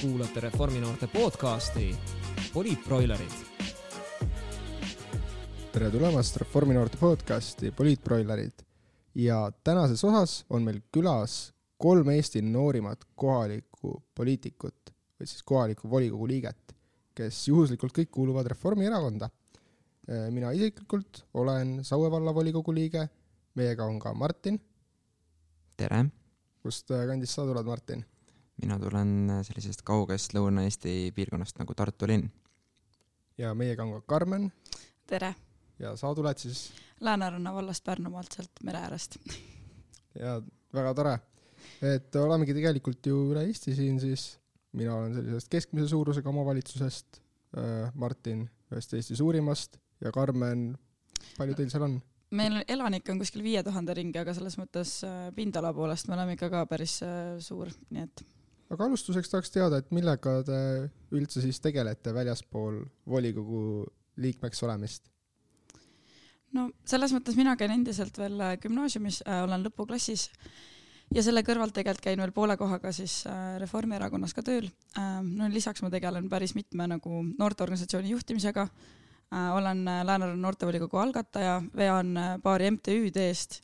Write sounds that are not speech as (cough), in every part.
kuulate Reforminoorte podcasti Poliitbroilerid. tere tulemast Reforminoorte podcasti Poliitbroilerid ja tänases osas on meil külas kolm Eesti noorimat kohalikku poliitikut või siis kohalikku volikogu liiget, kes juhuslikult kõik kuuluvad Reformierakonda. mina isiklikult olen Saue vallavolikogu liige, meiega on ka Martin. tere! kust kandist sa tuled, Martin? Mina tulen sellisest kaugest Lõuna-Eesti piirkonnast nagu Tartu linn. ja meiega on ka Karmen. tere! ja sa tuled siis? Lääne-Ranna vallast Pärnumaalt, sealt mere äärest. (laughs) ja väga tore, et olemegi tegelikult ju üle Eesti siin siis, mina olen sellisest keskmise suurusega omavalitsusest, Martin ühest Eesti suurimast ja Karmen, palju teil seal on? meil elanikke on kuskil viie tuhande ringi, aga selles mõttes pindala poolest me oleme ikka ka päris suur, nii et aga alustuseks tahaks teada, et millega te üldse siis tegelete väljaspool volikogu liikmeks olemist? no selles mõttes mina käin endiselt veel gümnaasiumis äh,, olen lõpuklassis ja selle kõrvalt tegelikult käin veel poole kohaga siis äh, Reformierakonnas ka tööl äh,. no lisaks ma tegelen päris mitme nagu noorteorganisatsiooni juhtimisega äh,, olen Lääne-Ranna noortevolikogu algataja, vean paari MTÜ-d eest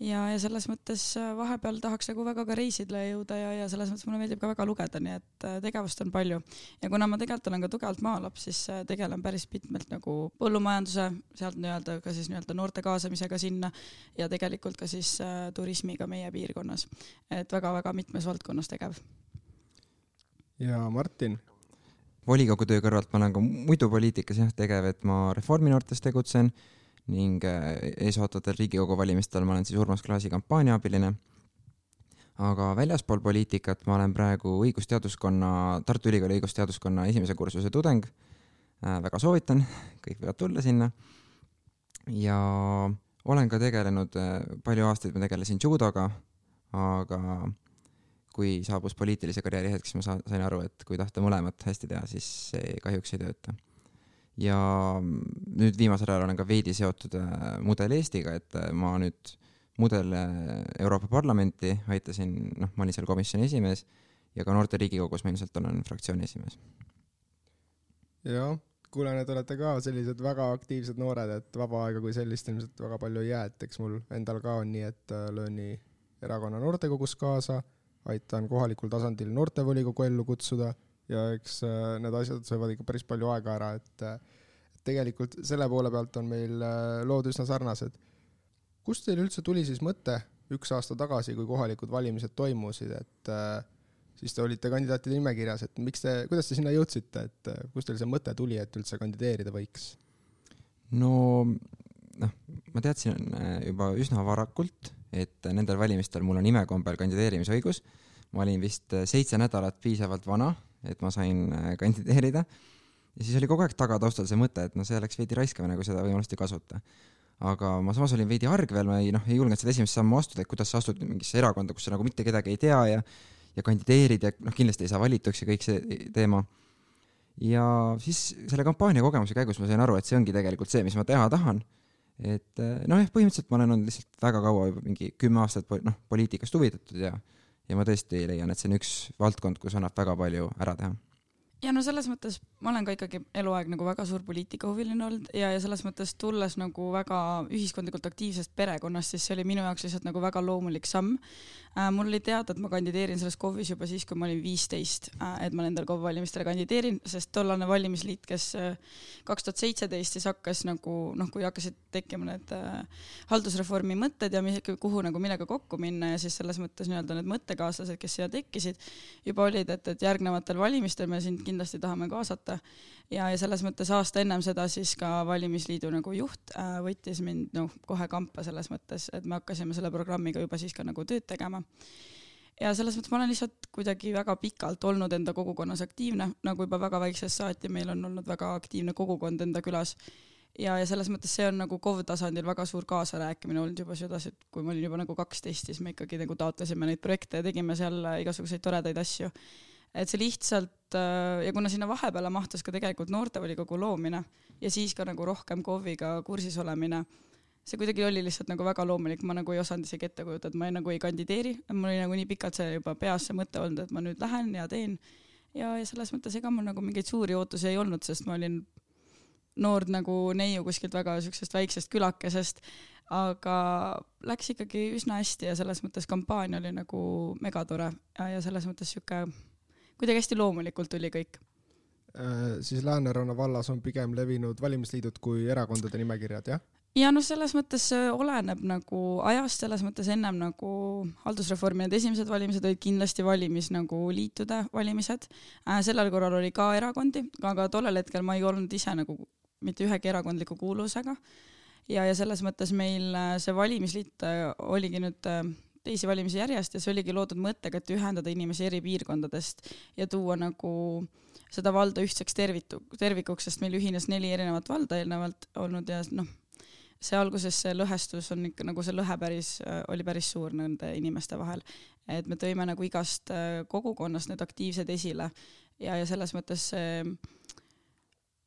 ja, ja selles mõttes vahepeal tahaks nagu väga ka reisidele jõuda ja, ja selles mõttes mulle meeldib ka väga lugeda, nii et tegevust on palju. ja kuna ma tegelikult olen ka tugevalt maalaps, siis tegelen päris mitmelt nagu põllumajanduse, sealt nii-öelda ka siis nii-öelda noorte kaasamisega sinna ja tegelikult ka siis äh, turismiga meie piirkonnas. et väga-väga mitmes valdkonnas tegev. ja Martin? volikogu töö kõrvalt ma olen ka muidu poliitikas jah tegev, et ma Reforminoortes tegutsen ning eesootvatel Riigikogu valimistel ma olen siis Urmas Klaasi kampaaniaabiline. aga väljaspool poliitikat ma olen praegu õigusteaduskonna, Tartu Ülikooli õigusteaduskonna esimese kursuse tudeng äh,. väga soovitan, kõik võivad tulla sinna. ja olen ka tegelenud, palju aastaid ma tegelesin judoga, aga kui saabus poliitilise karjääri hetk, siis ma sain aru, et kui tahta mõlemat hästi teha, siis see kahjuks ei tööta ja nüüd viimasel ajal olen ka veidi seotud äh, Mudel Eestiga, et äh, ma nüüd Mudel äh, Euroopa Parlamenti aitasin, noh, ma olin seal komisjoni esimees ja ka Noorte Riigikogus ma ilmselt olen fraktsiooni esimees. jah, kuulen, et olete ka sellised väga aktiivsed noored, et vaba aega kui sellist ilmselt väga palju ei jää, et eks mul endal ka on nii, et löön nii erakonna noortekogus kaasa, aitan kohalikul tasandil noortevolikogu ellu kutsuda ja eks äh, need asjad söövad ikka päris palju aega ära, et äh, tegelikult selle poole pealt on meil äh, lood üsna sarnased. kust teil üldse tuli siis mõte üks aasta tagasi, kui kohalikud valimised toimusid, et siis te olite kandidaatide nimekirjas, et miks te, kuidas te sinna jõudsite, et kust teil see mõte tuli, et üldse kandideerida võiks? no noh, ma teadsin juba üsna varakult, et nendel valimistel mul on imekombel kandideerimisõigus. ma olin vist seitse nädalat piisavalt vana et ma sain äh, kandideerida. ja siis oli kogu aeg tagataustal see mõte, et noh, see oleks veidi raiskamine, kui seda võimalust ei kasuta. aga ma samas olin veidi arg veel, ma ei noh, ei julgenud seda esimest sammu astuda, et kuidas sa astud mingisse erakonda, kus sa nagu mitte kedagi ei tea ja ja kandideerid ja noh, kindlasti ei saa valituks ja kõik see teema. ja siis selle kampaania kogemuse käigus ma sain aru, et see ongi tegelikult see, mis ma teha tahan et äh, noh, jah, põhimõtteliselt ma olen olnud lihtsalt väga kaua, juba mingi kümme aastat noh, poliitikast huvitatud ja ja ma tõesti leian, et see on üks valdkond, kus annab väga palju ära teha ja no selles mõttes ma olen ka ikkagi eluaeg nagu väga suur poliitikahuviline olnud ja, ja selles mõttes tulles nagu väga ühiskondlikult aktiivsest perekonnast, siis see oli minu jaoks lihtsalt nagu väga loomulik samm äh,. mul oli teada, et ma kandideerin selles KOV-is juba siis, kui ma olin viisteist äh,, et ma nendel KOV valimistele kandideerin, sest tollane valimisliit, kes äh, kaks tuhat seitseteist siis hakkas nagu noh, kui hakkasid tekkima need äh, haldusreformi mõtted ja kuhu nagu millega kokku minna ja siis selles mõttes nii-öelda need mõttekaaslased, kes siia tekkisid, juba olid, et, et järgnevatel valimistel me sind kindlasti tahame kaasata. ja, ja selles mõttes aasta ennem seda siis ka valimisliidu nagu juht äh, võttis mind noh, kohe kampa selles mõttes, et me hakkasime selle programmiga juba siis ka nagu tööd tegema ja selles mõttes ma olen lihtsalt kuidagi väga pikalt olnud enda kogukonnas aktiivne, nagu juba väga väiksest saati meil on olnud väga aktiivne kogukond enda külas. ja, ja selles mõttes see on nagu KOV tasandil väga suur kaasarääkimine olnud juba sedasi, et kui ma olin juba nagu kaksteist, siis me ikkagi nagu taotlesime neid projekte ja tegime seal igasuguseid toredaid asju et see lihtsalt äh, ja kuna sinna vahepeale mahtus ka tegelikult noortevolikogu loomine ja siis ka nagu rohkem KOV-iga kursis olemine, see kuidagi oli lihtsalt nagu väga loomulik, ma nagu ei osanud isegi ette kujutada, et ma ei, nagu ei kandideeri, mul oli nagu nii pikalt see juba peas see mõte olnud, et ma nüüd lähen ja teen. ja, ja selles mõttes ega mul nagu mingeid suuri ootusi ei olnud, sest ma olin noor nagu neiu kuskilt väga siuksest väiksest külakesest, aga läks ikkagi üsna hästi ja selles mõttes kampaania oli nagu megatore. Ja, ja selles mõttes sihuke, kuidagi hästi loomulikult tuli kõik äh,. siis Lääneranna vallas on pigem levinud valimisliidud kui erakondade nimekirjad, jah? ja noh, selles mõttes oleneb nagu ajast, selles mõttes ennem nagu haldusreformi need esimesed valimised olid kindlasti valimis nagu liitude valimised äh,. sellel korral oli ka erakondi, aga tollel hetkel ma ei olnud ise nagu mitte ühegi erakondliku kuuluvusega ja, ja selles mõttes meil äh, see valimisliit äh, oligi nüüd äh, teisi valimisi järjest ja see oligi loodud mõttega, et ühendada inimesi eri piirkondadest ja tuua nagu seda valda ühtseks tervitu-, tervikuks, sest meil ühines neli erinevat valda eelnevalt olnud ja noh, see alguses see lõhestus on ikka nagu see lõhe päris, oli päris suur nende inimeste vahel. et me tõime nagu igast kogukonnast need aktiivsed esile ja, ja selles mõttes see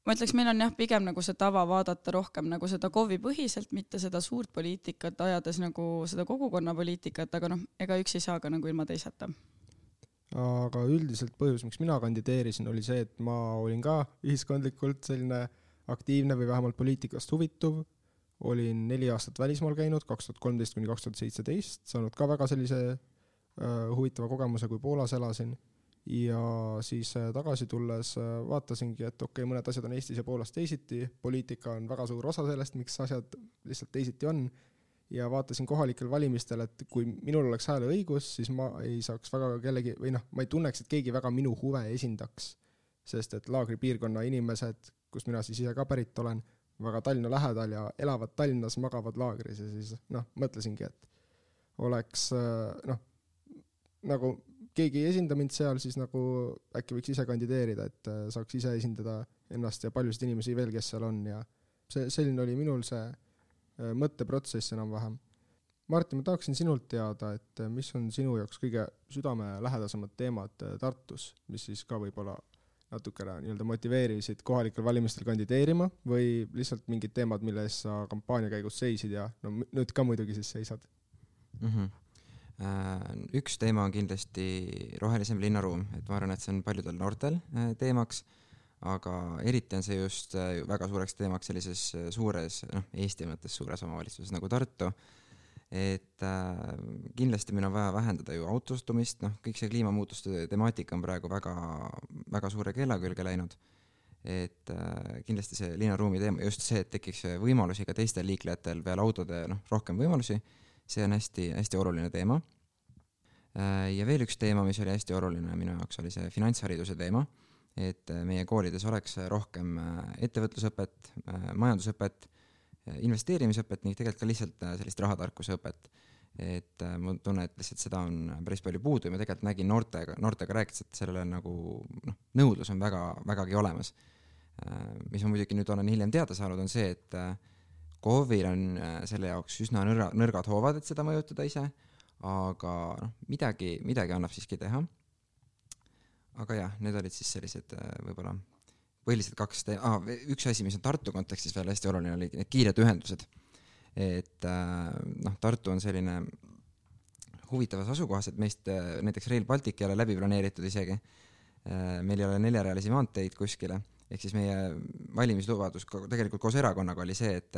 ma ütleks, meil on jah, pigem nagu see tava vaadata rohkem nagu seda KOV-i põhiselt, mitte seda suurt poliitikat, ajades nagu seda kogukonnapoliitikat, aga noh, ega üks ei saa ka nagu ilma teiseta. aga üldiselt põhjus, miks mina kandideerisin, oli see, et ma olin ka ühiskondlikult selline aktiivne või vähemalt poliitikast huvituv, olin neli aastat välismaal käinud, kaks tuhat kolmteist kuni kaks tuhat seitseteist, saanud ka väga sellise äh, huvitava kogemuse, kui Poolas elasin ja siis äh, tagasi tulles äh, vaatasingi, et okei okay,, mõned asjad on Eestis ja Poolas teisiti, poliitika on väga suur osa sellest, miks asjad lihtsalt teisiti on, ja vaatasin kohalikel valimistel, et kui minul oleks hääleõigus, siis ma ei saaks väga kellegi, või noh, ma ei tunneks, et keegi väga minu huve esindaks. sest et laagripiirkonna inimesed, kust mina siis ise ka pärit olen, väga Tallinna lähedal ja elavad Tallinnas, magavad laagris ja siis noh, mõtlesingi, et oleks äh, noh, nagu keegi ei esinda mind seal, siis nagu äkki võiks ise kandideerida, et äh, saaks ise esindada ennast ja paljusid inimesi veel, kes seal on ja see, selline oli minul see äh, mõtteprotsess enam-vähem. Martin, ma tahaksin sinult teada, et äh, mis on sinu jaoks kõige südamelähedasemad teemad Tartus, mis siis ka võib-olla natukene nii-öelda motiveerisid kohalikel valimistel kandideerima või lihtsalt mingid teemad, mille eest sa kampaania käigus seisid ja no nüüd ka muidugi siis seisad mm? -hmm üks teema on kindlasti rohelisem linnaruum, et ma arvan, et see on paljudel noortel äh, teemaks, aga eriti on see just äh, väga suureks teemaks sellises suures, noh, Eesti mõttes suures omavalitsuses nagu Tartu, et äh, kindlasti meil on vaja vähendada ju autostumist, noh, kõik see kliimamuutuste temaatika on praegu väga, väga suure keela külge läinud. et äh, kindlasti see linnaruumi teema, just see, et tekiks võimalusi ka teistel liiklejatel peale autode, noh, rohkem võimalusi see on hästi-hästi oluline teema. Äh, ja veel üks teema, mis oli hästi oluline minu jaoks, oli see finantshariduse teema, et äh, meie koolides oleks rohkem äh, ettevõtlusõpet, majandusõpet, investeerimisõpet ning tegelikult ka lihtsalt sellist rahatarkuse õpet. et ma tunnen, et lihtsalt seda on päris palju puudu ja ma tegelikult nägin noortega, noortega rääkides, et sellele nagu noh, nõudlus on väga, vägagi olemas. mis ma muidugi nüüd olen hiljem teada saanud, on see, et KOV-il on äh, selle jaoks üsna nõrga, nõrgad hoovad, et seda mõjutada ise, aga noh, midagi, midagi annab siiski teha. aga jah, need olid siis sellised äh, võib-olla põhilised kaks te-, ah, üks asi, mis on Tartu kontekstis veel hästi oluline, oli need kiired ühendused. et äh, noh, Tartu on selline huvitavas asukohas, et meist näiteks Rail Baltic ei ole läbi planeeritud isegi. meil ei ole neljarealisi maanteid kuskile, ehk siis meie valimislubadus tegelikult koos erakonnaga oli see, et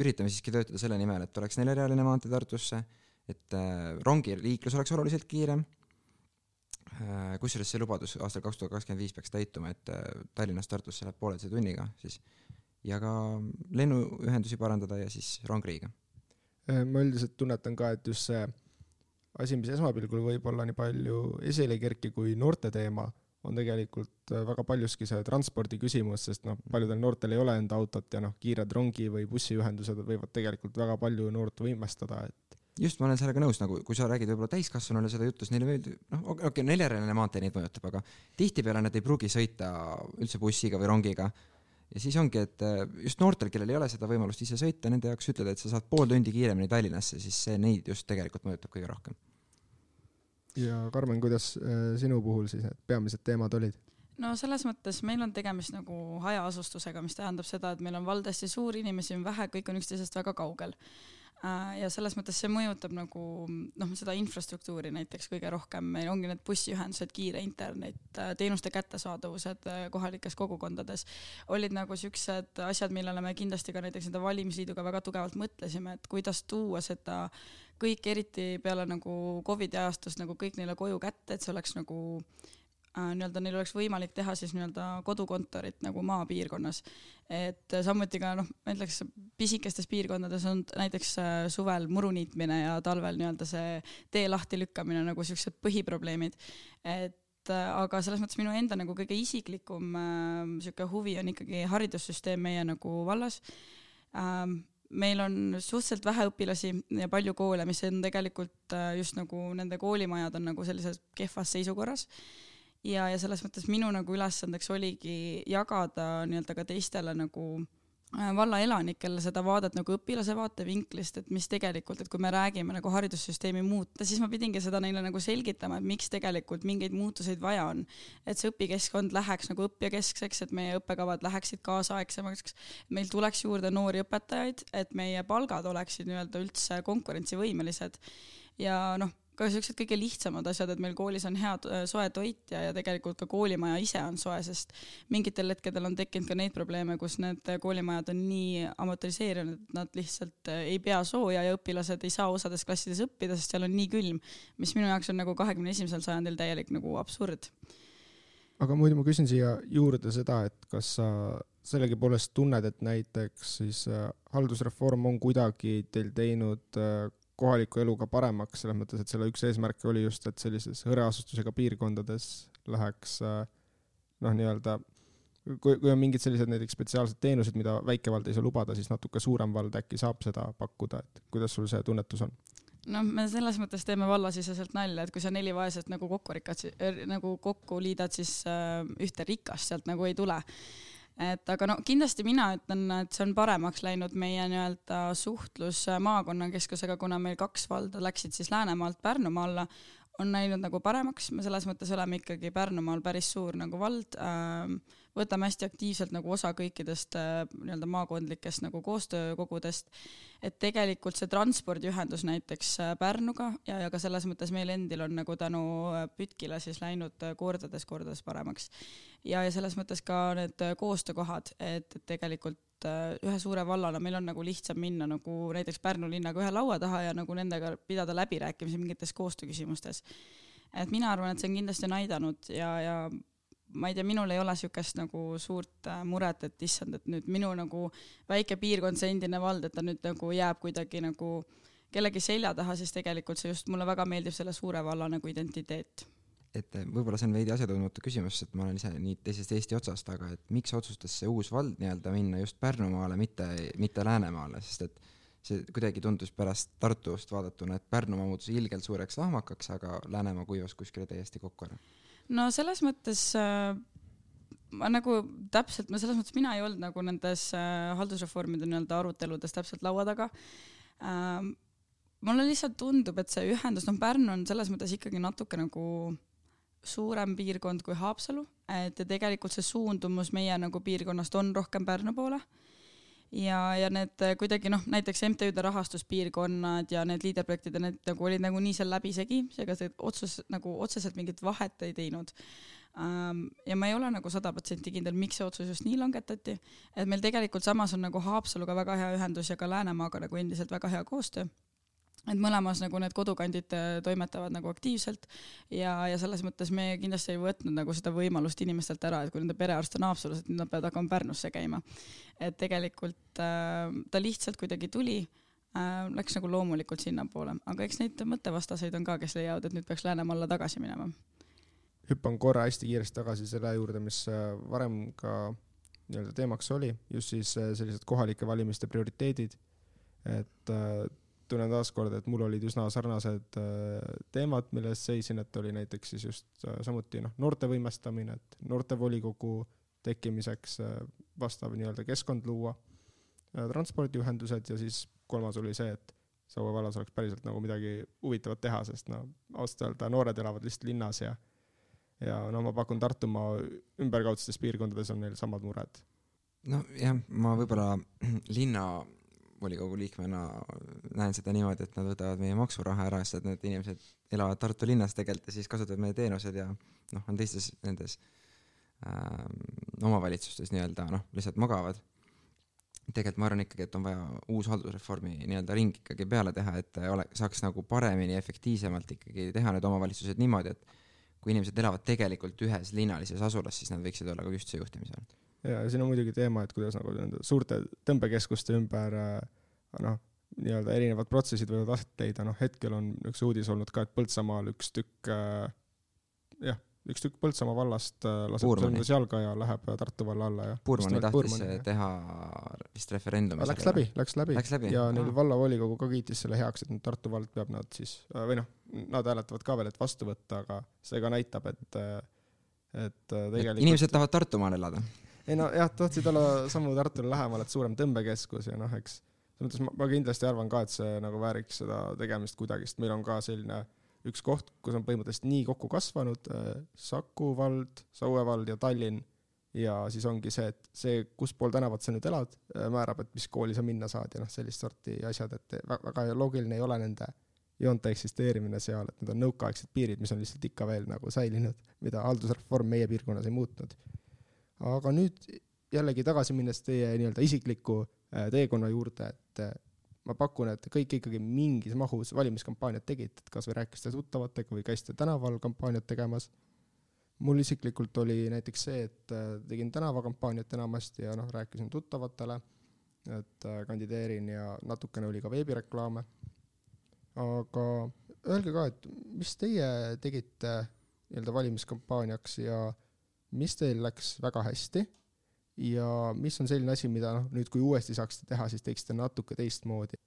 üritame siiski töötada selle nimel, et oleks neljarealine maantee Tartusse, et äh, rongiliiklus oleks oluliselt kiirem, äh, kusjuures see lubadus aastal kaks tuhat kakskümmend viis peaks täituma, et äh, Tallinnast Tartusse läheb pooleteise tunniga siis, ja ka lennuühendusi parandada ja siis rongriigiga. ma üldiselt tunnetan ka, et just see asi, mis esmapilgul võib-olla nii palju esile ei kerki kui noorte teema on tegelikult äh, väga paljuski see transpordi küsimus, sest noh, paljudel noortel ei ole enda autot ja noh, kiired rongi- või bussiühendused võivad tegelikult väga palju noort võimestada, et just, ma olen sellega nõus, nagu kui sa räägid võib-olla täiskasvanule seda juttu, siis neile meeldib, noh, okei okay,, neljarealine maantee neid mõjutab, aga tihtipeale nad ei pruugi sõita üldse bussiga või rongiga. ja siis ongi, et äh, just noortel, kellel ei ole seda võimalust ise sõita, nende jaoks ütled, et sa saad pool tundi kiiremini Tallinnasse, siis see neid just tegelikult mõjutab kõige rohkem ja Karmen, kuidas äh, sinu puhul siis need peamised teemad olid? no selles mõttes meil on tegemist nagu hajaasustusega, mis tähendab seda, et meil on vald hästi suur, inimesi on vähe, kõik on üksteisest väga kaugel. Äh, ja selles mõttes see mõjutab nagu noh, seda infrastruktuuri näiteks kõige rohkem, meil ongi need bussiühendused, kiire internet, äh, teenuste kättesaadavused kohalikes kogukondades olid nagu siuksed asjad, millele me kindlasti ka näiteks nende valimisliiduga väga tugevalt mõtlesime, et kuidas tuua seda kõik eriti peale nagu Covidi ajastust nagu kõik neile koju kätte, et see oleks nagu Äh, nii-öelda neil oleks võimalik teha siis nii-öelda kodukontorit nagu maapiirkonnas. et samuti ka noh, ma ütleks pisikestes piirkondades on näiteks äh, suvel muru niitmine ja talvel nii-öelda see tee lahti lükkamine nagu siuksed põhiprobleemid. et äh, aga selles mõttes minu enda nagu kõige isiklikum äh, sihuke huvi on ikkagi haridussüsteem meie nagu vallas ähm, meil on suhteliselt vähe õpilasi ja palju koole, mis on tegelikult just nagu nende koolimajad on nagu sellises kehvas seisukorras. Ja, ja selles mõttes minu nagu ülesandeks oligi jagada nii-öelda ka teistele nagu äh, valla elanikele seda vaadet nagu õpilase vaatevinklist, et mis tegelikult, et kui me räägime nagu haridussüsteemi muuta, siis ma pidingi seda neile nagu selgitama, et miks tegelikult mingeid muutuseid vaja on. et see õpikeskkond läheks nagu õppijakeskseks, et meie õppekavad läheksid kaasaegsemaks, meil tuleks juurde noori õpetajaid, et meie palgad oleksid nii-öelda üldse konkurentsivõimelised ja noh ka siuksed kõige lihtsamad asjad, et meil koolis on hea äh, soe toit ja, ja tegelikult ka koolimaja ise on soe, sest mingitel hetkedel on tekkinud ka neid probleeme, kus need koolimajad on nii amortiseerunud, et nad lihtsalt äh, ei pea sooja ja õpilased ei saa osades klassides õppida, sest seal on nii külm, mis minu jaoks on nagu kahekümne esimesel sajandil täielik nagu absurd. aga muidu ma küsin siia juurde seda, et kas sa sellegipoolest tunned, et näiteks siis äh, haldusreform on kuidagi teil teinud äh, kohaliku eluga paremaks, selles mõttes, et selle üks eesmärke oli just, et sellises hõreasustusega piirkondades läheks äh, noh, nii-öelda kui, kui on mingid sellised näiteks spetsiaalsed teenused, mida väike vald ei saa lubada, siis natuke suurem vald äkki saab seda pakkuda, et kuidas sul see tunnetus on? noh, me selles mõttes teeme vallasiseselt nalja, et kui sa neli vaeset nagu kokku rikkad, nagu kokku liidad, siis äh, ühte rikast sealt nagu ei tule et aga no kindlasti mina ütlen, et see on paremaks läinud meie nii-öelda suhtlus maakonnakeskusega, kuna meil kaks valda läksid siis Läänemaalt Pärnumaa alla, on läinud nagu paremaks, me selles mõttes oleme ikkagi Pärnumaal päris suur nagu vald. Äh,, võtame hästi aktiivselt nagu osa kõikidest äh, nii-öelda maakondlikest nagu koostöökogudest, et tegelikult see transpordiühendus näiteks äh, Pärnuga ja, ja ka selles mõttes meil endil on nagu tänu äh, Pütkile siis läinud kordades-kordades paremaks. ja, ja selles mõttes ka need koostöökohad, et, et tegelikult ühe suure vallana meil on nagu lihtsam minna nagu näiteks Pärnu linnaga ühe laua taha ja nagu nendega pidada läbirääkimisi mingites koostööküsimustes. et mina arvan, et see on kindlasti on aidanud ja, ja ma ei tea, minul ei ole niisugust nagu suurt äh, muret, et issand, et nüüd minu nagu väike piirkond, see endine vald, et ta nüüd nagu jääb kuidagi nagu kellegi selja taha, siis tegelikult see just mulle väga meeldib selle suure valla nagu identiteet. et äh, võib-olla see on veidi asjatundmatu küsimus, et ma olen ise nii teisest Eesti otsast, aga et miks otsustas see uus vald nii-öelda minna just Pärnumaale, mitte, mitte Läänemaale, sest et see kuidagi tundus pärast Tartust vaadatuna, et Pärnumaa muutus ilgelt suureks ahmakaks, aga Läänemaa kuivas kuskile täiesti kokku ära no selles mõttes äh, ma nagu täpselt, no selles mõttes mina ei olnud nagu nendes äh, haldusreformide nii-öelda aruteludes täpselt laua taga äh,. mulle lihtsalt tundub, et see ühendus, noh, Pärnu on selles mõttes ikkagi natuke nagu suurem piirkond kui Haapsalu, et ja tegelikult see suundumus meie nagu piirkonnast on rohkem Pärnu poole ja, ja need kuidagi noh, näiteks MTÜ-de rahastuspiirkonnad ja need liiderprojektid ja need nagu olid nagu nii seal läbisegi, seega see otsus nagu otseselt mingit vahet ei teinud ähm,. ja ma ei ole nagu sada protsenti kindel, miks see otsus just nii langetati, et meil tegelikult samas on nagu Haapsaluga väga hea ühendus ja ka Läänemaaga nagu endiselt väga hea koostöö et mõlemas nagu need kodukandid äh, toimetavad nagu aktiivselt ja, ja selles mõttes me kindlasti ei võtnud nagu seda võimalust inimestelt ära, et kui nende perearst on Haapsalus, et nüüd nad peavad hakkama Pärnusse käima. et tegelikult äh, ta lihtsalt kuidagi tuli äh,, läks nagu loomulikult sinnapoole, aga eks neid mõttevastaseid on ka, kes leiavad, et nüüd peaks Läänemaale tagasi minema. hüppan korra hästi kiiresti tagasi selle juurde, mis äh, varem ka nii-öelda teemaks oli, just siis äh, sellised kohalike valimiste prioriteedid, et tunnen taaskord, et mul olid üsna sarnased äh, teemad, mille eest seisin, et oli näiteks siis just äh, samuti noh, noorte võimestamine, et noortevolikogu tekkimiseks äh, vastav nii-öelda keskkond luua, transpordiühendused ja siis kolmas oli see, et Saue vallas oleks päriselt nagu midagi huvitavat teha, sest no ausalt öelda noored elavad lihtsalt linnas ja ja no ma pakun Tartumaa ümberkaudsetes piirkondades on neil samad mured. nojah, ma võib-olla linna volikogu liikmena näen seda niimoodi, et nad võtavad meie maksuraha ära, sest need inimesed elavad Tartu linnas tegelikult ja siis kasutavad meie teenuseid ja noh, on teistes nendes äh, omavalitsustes nii-öelda noh, lihtsalt magavad. tegelikult ma arvan ikkagi, et on vaja uus haldusreformi nii-öelda ring ikkagi peale teha, et ole, saaks nagu paremini, efektiivsemalt ikkagi teha need omavalitsused niimoodi, et kui inimesed elavad tegelikult ühes linnalises asulas, siis nad võiksid olla ka ühtse juhtimise all. Ja siin on muidugi teema, et kuidas nagu nende suurte tõmbekeskuste ümber äh, noh, nii-öelda erinevad protsessid võivad aset leida, noh hetkel on üks uudis olnud ka, et Põltsamaal üks tükk äh, jah, üks tükk Põltsamaa vallast äh, laseb sõlmes jalga ja läheb Tartu valla alla ja Puurmani tahtis Puurmani, teha vist referendumi läks läbi, läks läbi, läks läbi ja neil vallavolikogu ka kiitis selle heaks, et nüüd Tartu vald peab nad siis, või noh, nad hääletavad ka veel, et vastu võtta, aga see ka näitab, et et tegelikult inimesed tahavad Tartumaal elada? Ei no jah, tahtsid olla sammu Tartule lähemal, et suurem tõmbekeskus ja noh, eks selles mõttes ma, kindlasti arvan ka, et see nagu vääriks seda tegemist kuidagi, sest meil on ka selline üks koht, kus on põhimõtteliselt nii kokku kasvanud äh, Saku vald, Saue vald ja Tallinn ja siis ongi see, et see, kus pool tänavat sa nüüd elad, äh, määrab, et mis kooli sa minna saad ja noh, sellist sorti asjad, et väga loogiline ei ole nende joonte eksisteerimine seal, et need on nõukaaegsed piirid, mis on lihtsalt ikka veel nagu säilinud, mida haldusreform meie piirkonnas ei muutnud. Aga nüüd jällegi tagasi minnes teie nii-öelda isikliku äh, teekonna juurde, et ma pakun, et kõik ikkagi mingis mahus valimiskampaaniat tegid, et kas või rääkisite tuttavatega või käisite tänaval kampaaniat tegemas. mul isiklikult oli näiteks see, et äh, tegin tänavakampaaniat enamasti ja noh, rääkisin tuttavatele, et äh, kandideerin ja natukene oli ka veebireklaame. aga öelge ka, et mis teie tegite nii-öelda valimiskampaaniaks ja mis teil läks väga hästi ja mis on selline asi, mida noh, nüüd kui uuesti saaksite teha, siis teeksite natuke teistmoodi?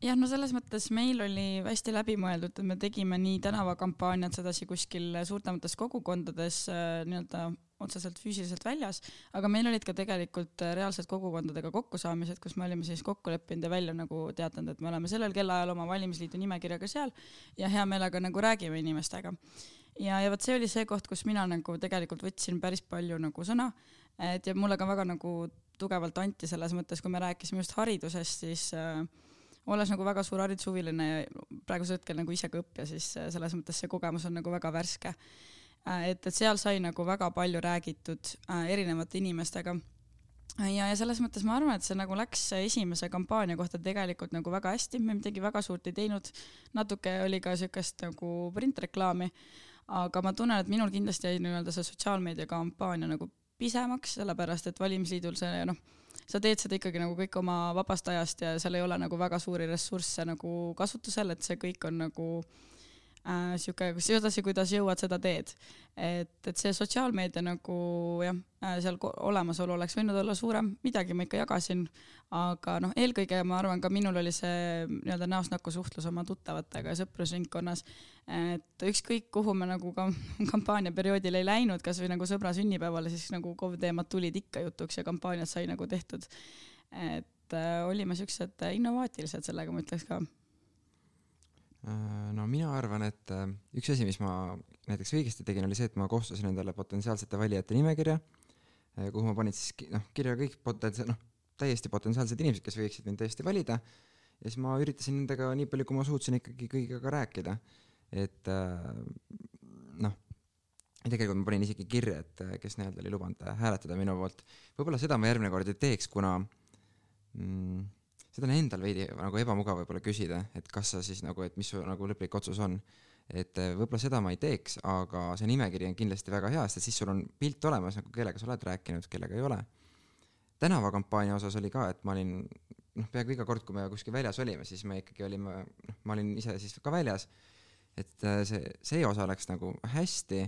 jah, no selles mõttes meil oli hästi läbimõeldud, et me tegime nii tänavakampaaniat sedasi kuskil suurtemates kogukondades äh, nii-öelda otseselt füüsiliselt väljas, aga meil olid ka tegelikult reaalsed kogukondadega kokkusaamised, kus me olime siis kokku leppinud ja välja nagu teatanud, et me oleme sellel kellaajal oma valimisliidu nimekirjaga seal ja hea meelega nagu räägime inimestega. Ja, ja vot see oli see koht, kus mina nagu tegelikult võtsin päris palju nagu sõna et ja mulle ka väga nagu tugevalt anti selles mõttes, kui me rääkisime just haridusest, siis äh, olles nagu väga suur haridushuviline ja praegusel hetkel nagu ise ka õppija, siis äh, selles mõttes see kogemus on nagu väga värske. Äh,. et, et seal sai nagu väga palju räägitud äh, erinevate inimestega. Ja, ja selles mõttes ma arvan, et see nagu läks esimese kampaania kohta tegelikult nagu väga hästi, me midagi väga suurt ei teinud, natuke oli ka siukest nagu printreklaami, aga ma tunnen, et minul kindlasti jäi nii-öelda see sotsiaalmeedia kampaania nagu pisemaks, sellepärast et valimisliidul see noh, sa teed seda ikkagi nagu kõik oma vabast ajast ja seal ei ole nagu väga suuri ressursse nagu kasutusel, et see kõik on nagu äh, sihuke, sedasi, kuidas jõuad, seda teed. et, et see sotsiaalmeedia nagu jah äh,, seal olemasolu oleks võinud olla suurem, midagi ma ikka jagasin, aga noh, eelkõige ma arvan, ka minul oli see nii-öelda näost näkku suhtlus oma tuttavatega sõprusringkonnas, et ükskõik, kuhu me nagu ka (laughs) kampaaniaperioodil ei läinud, kasvõi nagu sõbra sünnipäevale, siis nagu KOV teemad tulid ikka jutuks ja kampaaniat sai nagu tehtud. et äh, olime siuksed innovaatilised sellega, ma ütleks ka Äh, no mina arvan, et äh, üks asi, mis ma näiteks õigesti tegin, oli see, et ma koostasin endale potentsiaalsete valijate nimekirja, äh, kuhu ma panin siis noh, kirja kõik potentsiaal, noh, täiesti potentsiaalsed inimesed, kes võiksid mind tõesti valida, ja siis ma üritasin nendega nii palju, kui ma suutsin ikkagi kõigiga rääkida. et noh, tegelikult ma panin isegi kirja, et kes nii-öelda oli lubanud hääletada minu poolt. võib-olla seda ma järgmine kord ei teeks, kuna mm, seda on endal veidi nagu ebamugav võib-olla küsida, et kas sa siis nagu, et mis su nagu lõplik otsus on. et eh, võib-olla seda ma ei teeks, aga see nimekiri on kindlasti väga hea, sest siis sul on pilt olemas nagu kellega sa oled rääkinud, kellega ei ole. tänavakampaania osas oli ka, et ma olin noh, peaaegu iga kord, kui me kuskil väljas olime, siis me ikkagi olime, noh, ma olin ise siis ka väljas. et eh, see, see osa läks nagu hästi,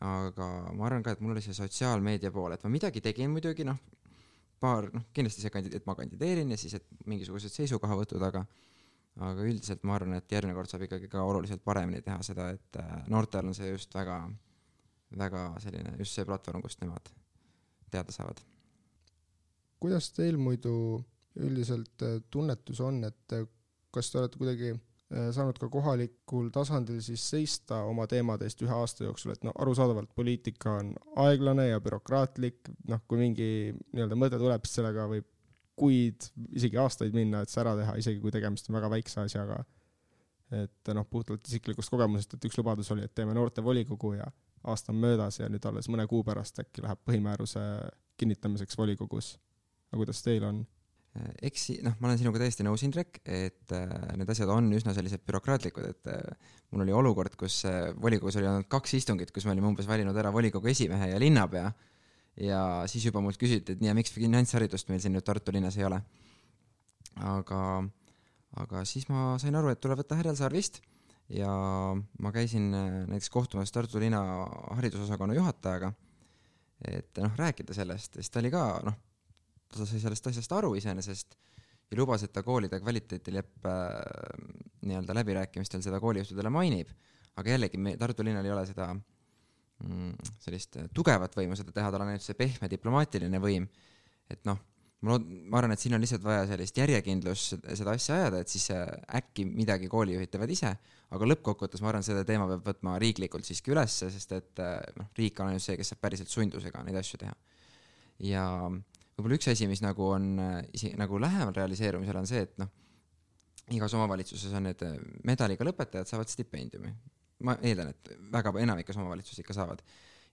aga ma arvan ka, et mul oli see sotsiaalmeedia pool, et ma midagi tegin muidugi, noh, paar, noh, kindlasti see kandi-, et ma kandideerin ja siis, et mingisugused seisukohavõtud, aga aga üldiselt ma arvan, et järgmine kord saab ikkagi ka oluliselt paremini teha seda, et äh, noortel on see just väga, väga selline, just see platvorm, kust nemad teada saavad. kuidas teil muidu üldiselt äh, tunnetus on, et äh, kas te olete kuidagi saanud ka kohalikul tasandil siis seista oma teemade eest ühe aasta jooksul, et noh, arusaadavalt poliitika on aeglane ja bürokraatlik, noh, kui mingi nii-öelda mõte tuleb, siis sellega võib kuid, isegi aastaid minna, et see ära teha, isegi kui tegemist on väga väikse asjaga. et noh, puhtalt isiklikust kogemusest, et üks lubadus oli, et teeme noortevolikogu ja aasta on möödas ja nüüd alles mõne kuu pärast äkki läheb põhimääruse kinnitamiseks volikogus. aga kuidas teil on? Eks noh, ma olen sinuga täiesti nõus, Indrek, et äh, need asjad on üsna sellised bürokraatlikud, et äh, mul oli olukord, kus äh, volikogus oli olnud kaks istungit, kus me olime umbes valinud ära volikogu esimehe ja linnapea ja siis juba mult küsiti, et nii, ja miks finantsharidust meil siin nüüd Tartu linnas ei ole. aga, aga siis ma sain aru, et tuleb võtta Härjal Sarvist ja ma käisin näiteks kohtumas Tartu linna haridusosakonna juhatajaga, et noh, rääkida sellest, sest ta oli ka noh ta sai sellest asjast aru iseenesest ja lubas, et ta koolide kvaliteedileppe äh, nii-öelda läbirääkimistel seda koolijuhtidele mainib. aga jällegi, me, Tartu linnal ei ole seda mm, sellist tugevat võimu seda teha, tal on ainult see pehme diplomaatiline võim, et noh, ma lood-, ma arvan, et siin on lihtsalt vaja sellist järjekindlust seda asja ajada, et siis äkki midagi koolijuhid teevad ise, aga lõppkokkuvõttes ma arvan, seda teema peab võtma riiklikult siiski ülesse, sest et äh, noh, riik on ainult see, kes saab päriselt sundusega neid asju teha. ja võib-olla üks asi, mis nagu on äh, isegi nagu lähemal realiseerumisele, on see, et noh, igas omavalitsuses on need äh, medaliga lõpetajad saavad stipendiumi. ma eeldan, et väga enamikus omavalitsusi ikka saavad.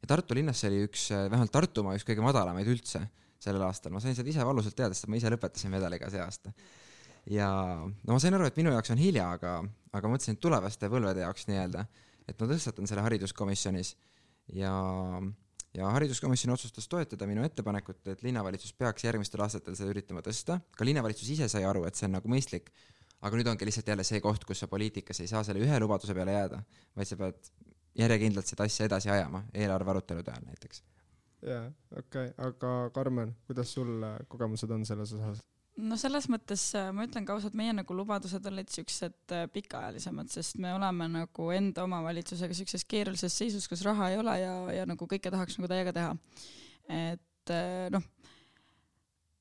ja Tartu linnas see oli üks, äh, vähemalt Tartumaa üks kõige madalamaid üldse sellel aastal, ma sain seda ise valusalt teada, sest ma ise lõpetasin medaliga see aasta. ja no ma sain aru, et minu jaoks on hilja, aga, aga mõtlesin, et tulevaste põlvede jaoks nii-öelda, et ma tõstatan selle hariduskomisjonis ja ja hariduskomisjon otsustas toetada minu ettepanekut, et linnavalitsus peaks järgmistel aastatel seda üritama tõsta, ka linnavalitsus ise sai aru, et see on nagu mõistlik, aga nüüd ongi lihtsalt jälle see koht, kus sa poliitikas ei saa selle ühe lubaduse peale jääda, vaid sa pead järjekindlalt seda asja edasi ajama, eelarve arutelude ajal näiteks. jaa, okei okay., aga Karmen, kuidas sul kogemused on selles osas? No selles mõttes äh, ma ütlen ka ausalt, meie nagu lubadused olid siuksed äh, pikaajalisemad, sest me oleme nagu enda omavalitsusega siukses keerulises seisus, kus raha ei ole ja, ja nagu kõike tahaks nagu täiega teha. et äh, noh,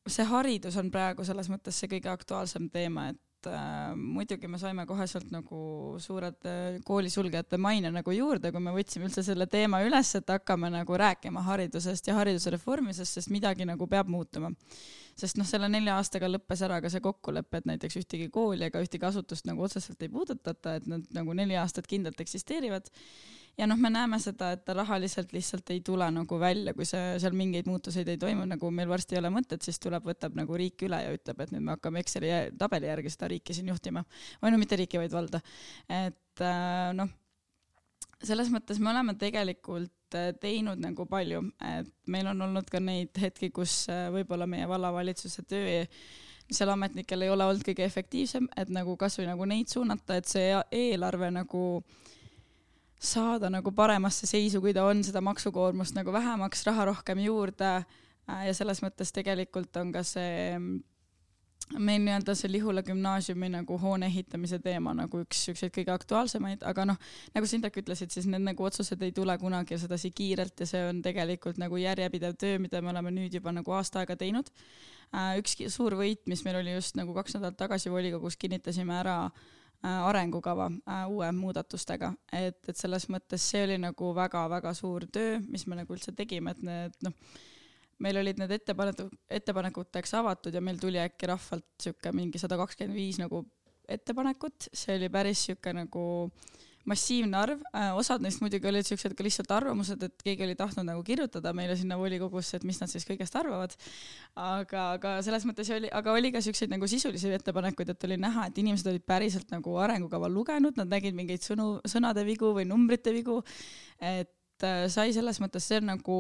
see haridus on praegu selles mõttes see kõige aktuaalsem teema, et äh, muidugi me saime koheselt nagu suured koolisulgejate maine nagu juurde, kui me võtsime üldse selle teema üles, et hakkame nagu rääkima haridusest ja hariduse reformimisest, sest midagi nagu peab muutuma sest noh, selle nelja aastaga lõppes ära ka see kokkulepe, et näiteks ühtegi kooli ega ühtegi asutust nagu otseselt ei puudutata, et nad nagu neli aastat kindlalt eksisteerivad. ja noh, me näeme seda, et ta rahaliselt lihtsalt ei tule nagu välja, kui see seal mingeid muutuseid ei toimu, nagu meil varsti ei ole mõtet, siis tuleb, võtab nagu riik üle ja ütleb, et nüüd me hakkame Exceli tabeli järgi seda riiki siin juhtima. või no mitte riiki, vaid valda. et äh, noh selles mõttes me oleme tegelikult teinud nagu palju, et meil on olnud ka neid hetki, kus äh, võib-olla meie vallavalitsuse töö seal ametnikel ei ole olnud kõige efektiivsem, et nagu kasvõi nagu neid suunata, et see eelarve nagu saada nagu paremasse seisu, kui ta on, seda maksukoormust nagu vähemaks, raha rohkem juurde. Äh, ja selles mõttes tegelikult on ka see meil nii-öelda see Lihula gümnaasiumi nagu hoone ehitamise teema nagu üks siukseid kõige aktuaalsemaid, aga noh, nagu sa Indrek ütlesid, siis need nagu otsused ei tule kunagi sedasi kiirelt ja see on tegelikult nagu järjepidev töö, mida me oleme nüüd juba nagu aasta aega teinud. Äh, üks suur võit, mis meil oli just nagu kaks nädalat tagasi volikogus, kinnitasime ära äh, arengukava äh, uue muudatustega, et, et selles mõttes see oli nagu väga-väga suur töö, mis me nagu üldse tegime, et need noh meil olid need ettepanekud, ettepanekuteks avatud ja meil tuli äkki rahvalt sihuke mingi sada kakskümmend viis nagu ettepanekut, see oli päris sihuke nagu massiivne arv, äh, osad neist muidugi olid siuksed ka lihtsalt arvamused, et keegi oli tahtnud nagu kirjutada meile sinna volikogusse, et mis nad siis kõigest arvavad. aga, aga selles mõttes oli, aga oli ka siukseid nagu sisulisi ettepanekuid, et oli näha, et inimesed olid päriselt nagu arengukava lugenud, nad nägid mingeid sõnu, sõnade vigu või numbrite vigu. et Äh, sai selles mõttes, see on nagu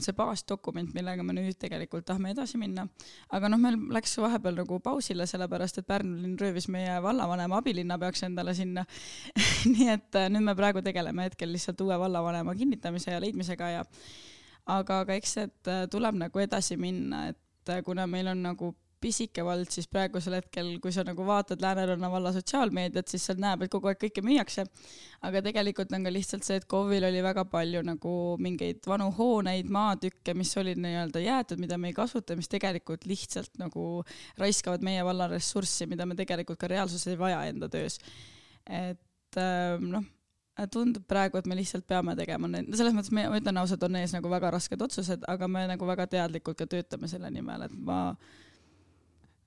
see baasdokument, millega me nüüd tegelikult tahame edasi minna. aga noh, meil läks vahepeal nagu pausile, sellepärast et Pärnu linn röövis meie vallavanema abilinnapeaks endale sinna (laughs) nii et äh, nüüd me praegu tegeleme hetkel lihtsalt uue vallavanema kinnitamise ja leidmisega ja aga, aga eks, et äh, tuleb nagu edasi minna, et kuna meil on nagu pisike vald, siis praegusel hetkel, kui sa nagu vaatad Lääneranna valla sotsiaalmeediat, siis seal näeb, et kogu aeg kõike müüakse. aga tegelikult on ka lihtsalt see, et KOV-il oli väga palju nagu mingeid vanu hooneid, maatükke, mis olid nii-öelda jäetud, mida me ei kasuta, mis tegelikult lihtsalt nagu raiskavad meie valla ressurssi, mida me tegelikult ka reaalsuses ei vaja enda töös. et ähm, noh tundub praegu, et me lihtsalt peame tegema need, selles mõttes ma ütlen ausalt, on ees nagu väga rasked otsused, aga me nagu väga teadlikult ka töötame selle nimel, et ma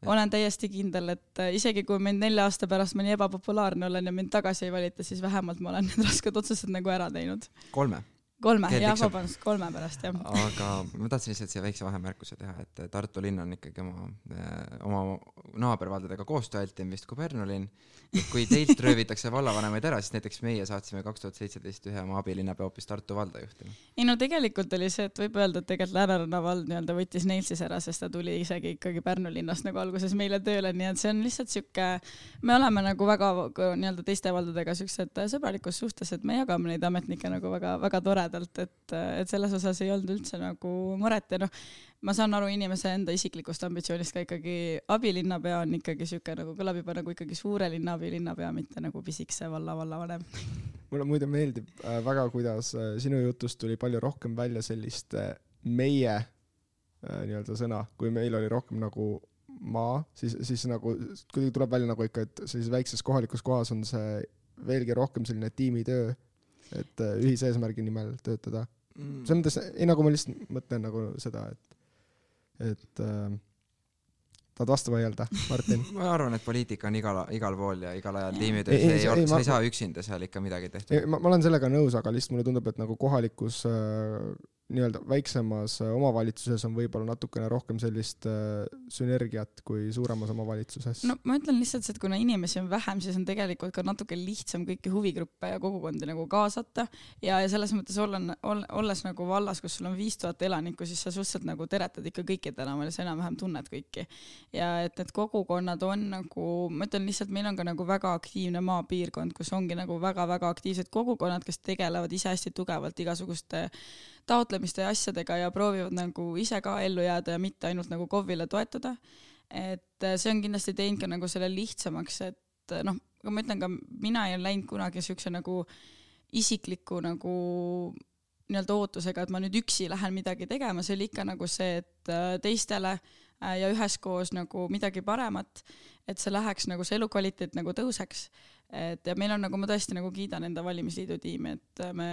olen täiesti kindel, et äh, isegi kui mind nelja aasta pärast mõni ebapopulaarne olen ja mind tagasi ei valita, siis vähemalt ma olen need rasked otsused nagu ära teinud. kolme kolme, jah, vabandust, kolme pärast, jah. aga ma tahtsin lihtsalt siia väikse vahemärkuse teha, et Tartu linn on ikkagi oma, eh, oma naabervaldadega koostööaltim vist kui Pärnu linn. kui teilt (laughs) röövitakse vallavanemaid ära, siis näiteks meie saatsime kaks tuhat seitseteist ühe oma abilinnapea hoopis Tartu valda juhtima. ei no tegelikult oli see, et võib öelda, et tegelikult Lääneranna vald nii-öelda võttis neilt siis ära, sest ta tuli isegi ikkagi Pärnu linnast nagu alguses meile tööle, nii et see on lihtsalt sihuke, me oleme nagu väga nii-öelda teiste valdadega siuksed sõbralikus suhtes, et me jagame neid ametnikke nagu väga-väga toredalt, et, et selles osas ei olnud üldse nagu muret. Ja noh, ma saan aru inimese enda isiklikust ambitsioonist ka ikkagi, abilinnapea on ikkagi sihuke nagu kõlab juba nagu ikkagi suure linna abilinnapea, mitte nagu pisikese valla vallavanem. mulle muide meeldib äh, väga, kuidas äh, sinu jutust tuli palju rohkem välja sellist äh, meie nii-öelda sõna, kui meil oli rohkem nagu maa, siis, siis nagu kuidagi tuleb välja nagu ikka, et sellises väikses kohalikus kohas on see veelgi rohkem selline tiimitöö, et äh, ühise eesmärgi nimel töötada. Mm.. selles mõttes, ei nagu ma lihtsalt mõtlen nagu seda, et et äh, tahad vastu vaielda, Martin? (laughs) Ma arvan, et poliitika on igal, igal pool ja igal ajal tiimitöös ei, ei, ei, ei, sa ei saa üksinda seal ikka midagi tehtud. ma, ma olen sellega nõus, aga lihtsalt mulle tundub, et nagu kohalikus äh, nii-öelda väiksemas äh, omavalitsuses on võib-olla natukene rohkem sellist äh, sünergiat kui suuremas omavalitsuses. no ma ütlen lihtsalt, et kuna inimesi on vähem, siis on tegelikult ka natuke lihtsam kõiki huvigruppe ja kogukondi nagu kaasata ja, ja selles mõttes olen, olles nagu vallas, kus sul on viis tuhat elanikku, siis sa suhteliselt nagu teretad ikka kõiki tänaval ja sa enam-vähem tunned kõiki. ja et need kogukonnad on nagu, ma ütlen lihtsalt, meil on ka nagu väga aktiivne maapiirkond, kus ongi nagu väga-väga aktiivsed kogukonnad, kes tegelevad ise hästi tugevalt igasuguste taotlemiste ja asjadega ja proovivad nagu ise ka ellu jääda ja mitte ainult nagu KOV-ile toetuda. et äh, see on kindlasti teinud ka nagu selle lihtsamaks, et äh, noh, aga ma ütlen ka, mina ei läinud kunagi siukse nagu isikliku nagu nii-öelda ootusega, et ma nüüd üksi lähen midagi tegema, see oli ikka nagu see, et äh, teistele ja üheskoos nagu midagi paremat, et see läheks nagu see elukvaliteet nagu tõuseks. et ja meil on nagu, ma tõesti nagu kiidan enda valimisliidu tiimi, et me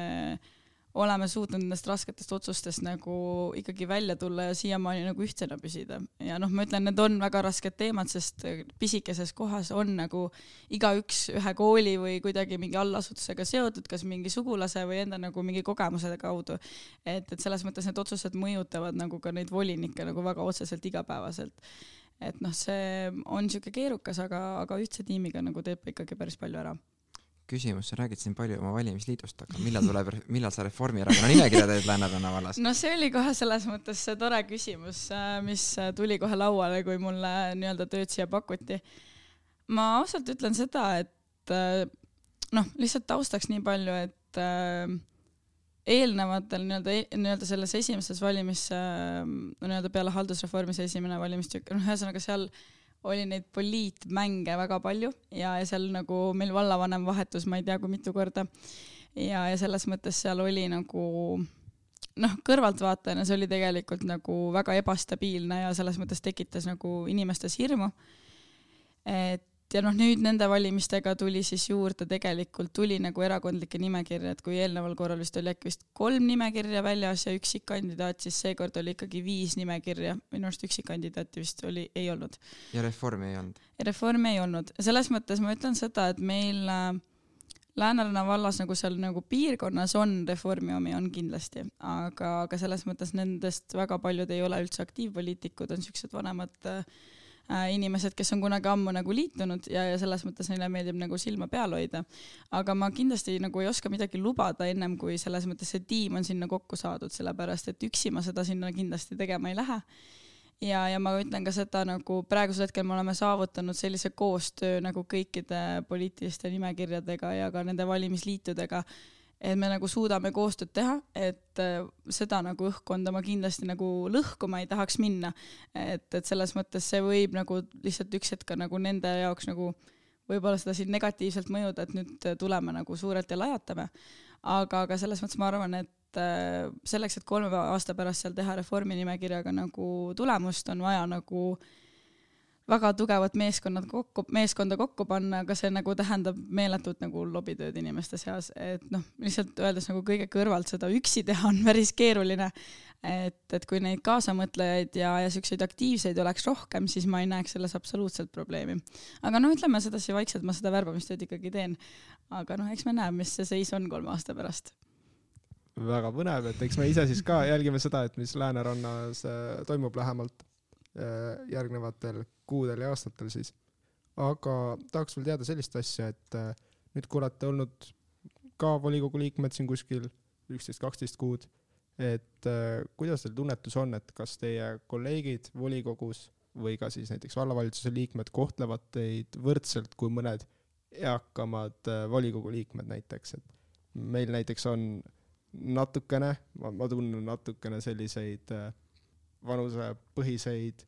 oleme suutnud nendest rasketest otsustest nagu ikkagi välja tulla ja siiamaani nagu ühtsena püsida. ja noh, ma ütlen, need on väga rasked teemad, sest pisikeses kohas on nagu igaüks ühe kooli või kuidagi mingi allasutusega seotud, kas mingi sugulase või enda nagu mingi kogemuse kaudu. et, et selles mõttes need otsused mõjutavad nagu ka neid volinikke nagu väga otseselt igapäevaselt. et noh, see on niisugune keerukas, aga, aga ühtse tiimiga nagu teeb ikkagi päris palju ära küsimus, sa räägid siin palju oma valimisliidust, aga millal tuleb, millal sa Reformierakonna nimekirja teed Lääneranna vallas? no see oli kohe selles mõttes tore küsimus, äh, mis tuli kohe lauale, kui mulle nii-öelda tööd siia pakuti. ma ausalt ütlen seda, et äh, noh, lihtsalt taustaks nii palju, et äh, eelnevatel nii-öelda, e-, nii-öelda selles esimeses valimis, nii-öelda peale haldusreformi see esimene valimistükk, noh, ühesõnaga seal oli neid poliitmänge väga palju ja, ja seal nagu meil vallavanem vahetus, ma ei tea, kui mitu korda. ja, ja selles mõttes seal oli nagu noh, kõrvaltvaatajana see oli tegelikult nagu väga ebastabiilne ja selles mõttes tekitas nagu inimestes hirmu. et ja noh, nüüd nende valimistega tuli siis juurde tegelikult tuli nagu erakondlikke nimekirja, et kui eelneval korral vist oli äkki vist kolm nimekirja väljas ja üksikkandidaat, siis seekord oli ikkagi viis nimekirja, minu arust üksikkandidaati vist oli, ei olnud. ja reformi ei olnud? reformi ei olnud, selles mõttes ma ütlen seda, et meil äh, Lääneranna vallas nagu seal nagu piirkonnas on reformi omi, on kindlasti, aga, aga selles mõttes nendest väga paljud ei ole üldse aktiivpoliitikud, on siuksed vanemad Äh, inimesed, kes on kunagi ammu nagu liitunud ja, ja selles mõttes neile meeldib nagu silma peal hoida. aga ma kindlasti nagu ei oska midagi lubada ennem kui selles mõttes see tiim on sinna kokku saadud, sellepärast et üksi ma seda sinna kindlasti tegema ei lähe ja, ja ma ütlen ka seda nagu praegusel hetkel me oleme saavutanud sellise koostöö nagu kõikide poliitiliste nimekirjadega ja ka nende valimisliitudega, et me nagu suudame koostööd teha, et äh, seda nagu õhkkonda ma kindlasti nagu lõhkuma ei tahaks minna. et, et selles mõttes see võib nagu lihtsalt üks hetk nagu nende jaoks nagu võib-olla seda siin negatiivselt mõjuda, et nüüd tuleme nagu suurelt ja lajatame. aga, aga selles mõttes ma arvan, et äh, selleks, et kolme aasta pärast seal teha reformi nimekirjaga nagu tulemust, on vaja nagu väga tugevat meeskonnad kokku, meeskonda kokku panna, aga see nagu tähendab meeletut nagu lobitööd inimeste seas, et noh, lihtsalt öeldes nagu kõige kõrvalt seda üksi teha on päris keeruline. et, et kui neid kaasamõtlejaid ja, ja siukseid aktiivseid oleks rohkem, siis ma ei näeks selles absoluutselt probleemi. aga no ütleme sedasi vaikselt, ma seda värbamistööd ikkagi teen. aga noh, eks me näe, mis see seis on kolme aasta pärast väga põnev, et eks me ise siis ka jälgime seda, et mis Läänerannas äh, toimub lähemalt äh, järgnevatel kuudel ja aastatel siis. aga tahaks veel teada sellist asja, et äh, nüüd kui olete olnud ka volikogu liikmed siin kuskil üksteist, kaksteist kuud, et kuidas teil tunnetus on, et kas teie kolleegid volikogus või ka siis näiteks vallavalitsuse liikmed kohtlevad teid võrdselt kui mõned eakamad volikogu liikmed näiteks, et meil näiteks on natukene, ma tunnen natukene selliseid äh, vanusepõhiseid,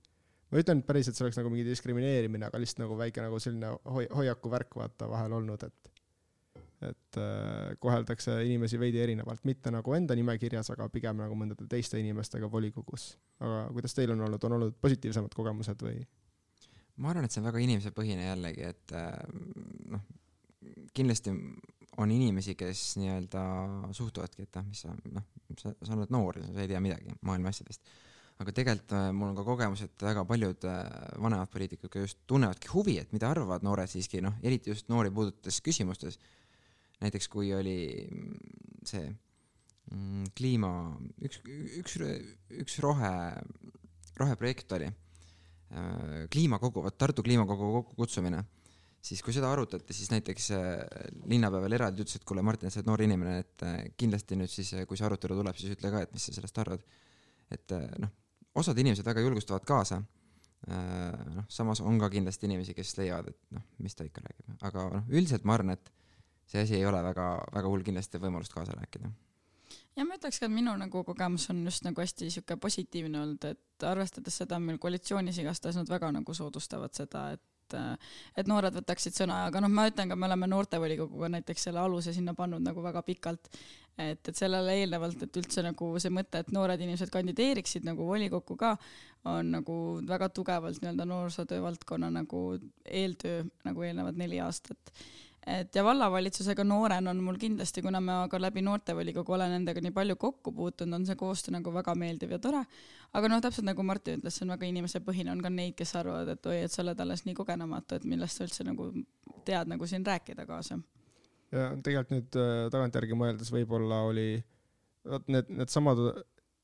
ma ei ütle nüüd päris, et see oleks nagu mingi diskrimineerimine, aga lihtsalt nagu väike nagu selline hoi-, hoiaku värk vaata vahel olnud, et et äh, koheldakse inimesi veidi erinevalt, mitte nagu enda nimekirjas, aga pigem nagu mõndade teiste inimestega volikogus. aga kuidas teil on olnud, on olnud positiivsemad kogemused või? ma arvan, et see on väga inimesepõhine jällegi, et äh, noh, kindlasti on inimesi, kes nii-öelda suhtuvadki, et ah, mis sa, noh, sa, sa oled noor sa ei tea midagi maailma asjadest. Aga tegelikult äh, mul on ka kogemus, et väga paljud äh, vanemad poliitikud just tunnevadki huvi, et mida arvavad noored siiski, noh, eriti just noori puudutavates küsimustes. näiteks kui oli mm, see mm, kliima, üks, üks, üks rohe, roheprojekt oli, äh, kliimakogu, vot Tartu kliimakogu kokkukutsumine siis kui seda arutati, siis näiteks linnapea veel eraldi ütles, et kuule, Martin, sa oled noor inimene, et kindlasti nüüd siis, kui see arutelu tuleb, siis ütle ka, et mis sa sellest arvad. et noh, osad inimesed väga julgustavad kaasa. noh, samas on ka kindlasti inimesi, kes leiavad, et noh, mis ta ikka räägib, aga noh, üldiselt ma arvan, et see asi ei ole väga, väga hull, kindlasti võimalust kaasa rääkida ja ma ütleks ka, et minu nagu kogemus on just nagu hästi sihuke positiivne olnud, et arvestades seda, meil koalitsioonis igastahes nad väga nagu soodustavad seda, et et, et noored võtaksid sõna, aga noh, ma ütlen ka, me oleme noortevolikoguga näiteks selle aluse sinna pannud nagu väga pikalt. Et, et sellele eelnevalt, et üldse nagu see mõte, et noored inimesed kandideeriksid nagu volikokku ka, on nagu väga tugevalt nii-öelda noorsootöö valdkonna nagu eeltöö nagu eelnevad neli aastat et ja vallavalitsusega noorena on mul kindlasti, kuna ma ka läbi noortevolikogu olen nendega nii palju kokku puutunud, on see koostöö nagu väga meeldiv ja tore. aga noh, täpselt nagu Martin ütles, see on väga inimesepõhine, on ka neid, kes arvavad, et oi, et sa oled alles nii kogenematu, et millest sa üldse nagu tead nagu siin rääkida kaasa. Ja tegelikult nüüd äh, tagantjärgi mõeldes võib-olla oli, vot need, needsamad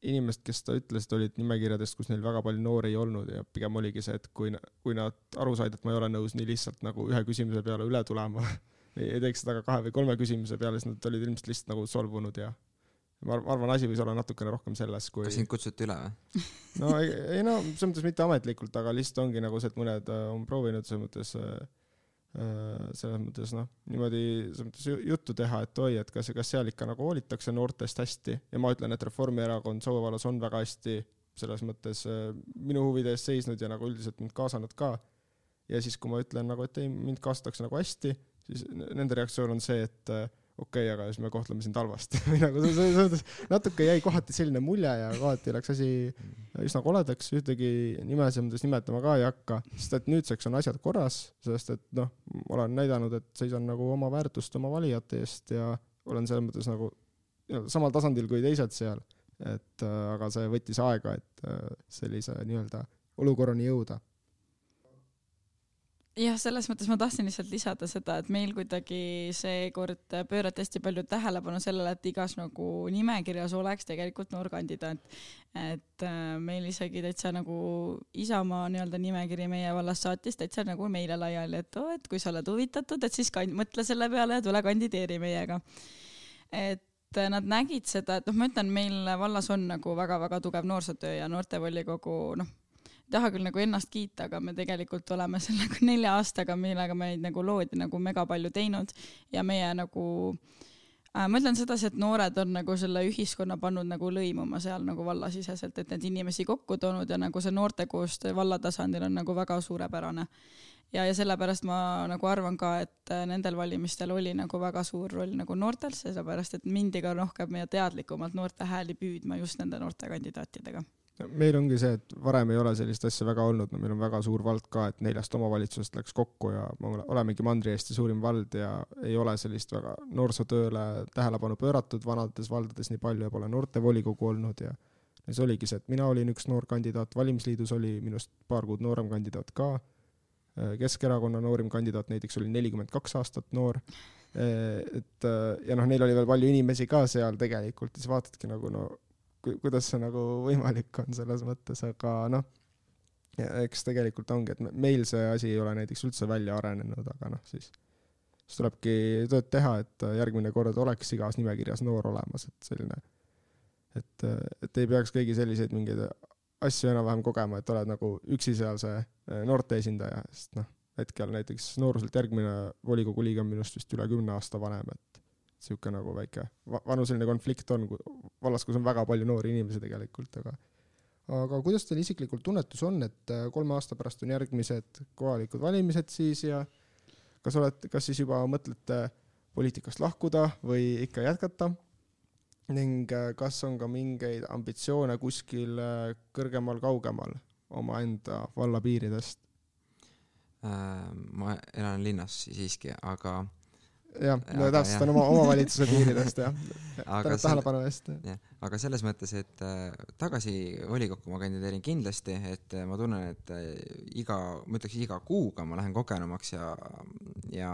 inimesed, kes seda ütlesid, olid nimekirjadest, kus neil väga palju noori ei olnud ja pigem oligi see, et kui, kui nad aru said, et ma ei ole nõus nii lihtsalt nagu ühe küsimuse peale üle tulema (laughs) ei teeks seda ka kahe või kolme küsimuse peale, siis nad olid ilmselt lihtsalt nagu solvunud ja ma arvan, asi võis olla natukene rohkem selles, kui kas sind kutsuti üle või? no ei, ei no selles mõttes mitte ametlikult, aga lihtsalt ongi nagu see, et mõned äh, on proovinud selles mõttes äh, äh, selles mõttes noh, niimoodi selles mõttes juttu teha, et oi, et kas, kas seal ikka nagu hoolitakse noortest hästi ja ma ütlen, et Reformierakond Soome vallas on väga hästi selles mõttes minu huvide eest seisnud ja nagu üldiselt mind kaasanud ka. ja siis, kui ma ütlen nagu, et ei, mind kaasatakse nagu hästi siis nende reaktsioon on see, et äh, okei okay,, aga siis me kohtleme sind halvasti. (laughs) Või nagu selles mõttes natuke jäi kohati selline mulje ja kohati läks asi üsna koledaks, ühtegi nime selles mõttes nimetama ka ei hakka, sest et nüüdseks on asjad korras, sest et noh, olen näidanud, et seisan nagu oma väärtust oma valijate eest ja olen selles mõttes nagu samal tasandil kui teised seal. et äh, aga see võttis aega, et äh, sellise nii-öelda olukorrani jõuda jah, selles mõttes ma tahtsin lihtsalt lisada seda, et meil kuidagi seekord pöörati hästi palju tähelepanu sellele, et igas nagu nimekirjas oleks tegelikult noorkandidaat. et äh, meil isegi täitsa nagu Isamaa nii-öelda nimekiri meie vallas saatis täitsa nagu meile laiali, et oo oh,, et kui sa oled huvitatud, et siis kand-, mõtle selle peale ja tule kandideeri meiega. et nad nägid seda, et noh, ma ütlen, meil vallas on nagu väga-väga tugev noorsootöö ja noortevolikogu, noh taha küll nagu ennast kiita, aga me tegelikult oleme selle (laughs) nagu nelja aastaga, millega meid nagu loodi, nagu mega palju teinud ja meie nagu äh, ma ütlen sedasi, et noored on nagu selle ühiskonna pannud nagu lõimuma seal nagu vallasiseselt, et neid inimesi kokku toonud ja nagu see noorte koostöö valla tasandil on nagu väga suurepärane. ja, ja sellepärast ma nagu arvan ka, et äh, nendel valimistel oli nagu väga suur roll nagu noortel, sellepärast et mindi ka rohkem ja teadlikumalt noorte hääli püüdma just nende noorte kandidaatidega meil ongi see, et varem ei ole sellist asja väga olnud, no meil on väga suur vald ka, et neljast omavalitsusest läks kokku ja me olemegi Mandri-Eesti suurim vald ja ei ole sellist väga noorsootööle tähelepanu pööratud vanades valdades nii palju ja pole noortevolikogu olnud ja siis oligi see, et mina olin üks noor kandidaat, valimisliidus oli minust paar kuud noorem kandidaat ka, Keskerakonna noorim kandidaat näiteks oli nelikümmend kaks aastat noor, et ja noh, neil oli veel palju inimesi ka seal tegelikult, siis vaatadki nagu no kuidas see nagu võimalik on selles mõttes, aga noh, eks tegelikult ongi, et meil see asi ei ole näiteks üldse välja arenenud, aga noh, siis, siis tulebki tööd teha, et järgmine kord oleks igas nimekirjas noor olemas, et selline, et, et ei peaks kõigi selliseid mingeid asju enam-vähem kogema, et oled nagu üksi seal see eh, noorte esindaja, sest noh, hetkel näiteks nooruselt järgmine volikogu liige on minust vist üle kümne aasta vanem, et niisugune nagu väike vanuseline konflikt on vallas, kus on väga palju noori inimesi tegelikult, aga aga kuidas teil isiklikult tunnetus on, et äh, kolme aasta pärast on järgmised kohalikud valimised siis ja kas olete, kas siis juba mõtlete poliitikast lahkuda või ikka jätkata? ning äh, kas on ka mingeid ambitsioone kuskil äh, kõrgemal-kaugemal omaenda valla piiridest? ma elan linnas siiski, aga jah, no täpsustan oma omavalitsuse piiridest jah. (laughs) tähelepanu eest. aga selles mõttes, et äh, tagasi volikokku ma kandideerin kindlasti, et äh, ma tunnen, et äh, iga, ma ütleks iga kuuga ma lähen kogenumaks ja, ja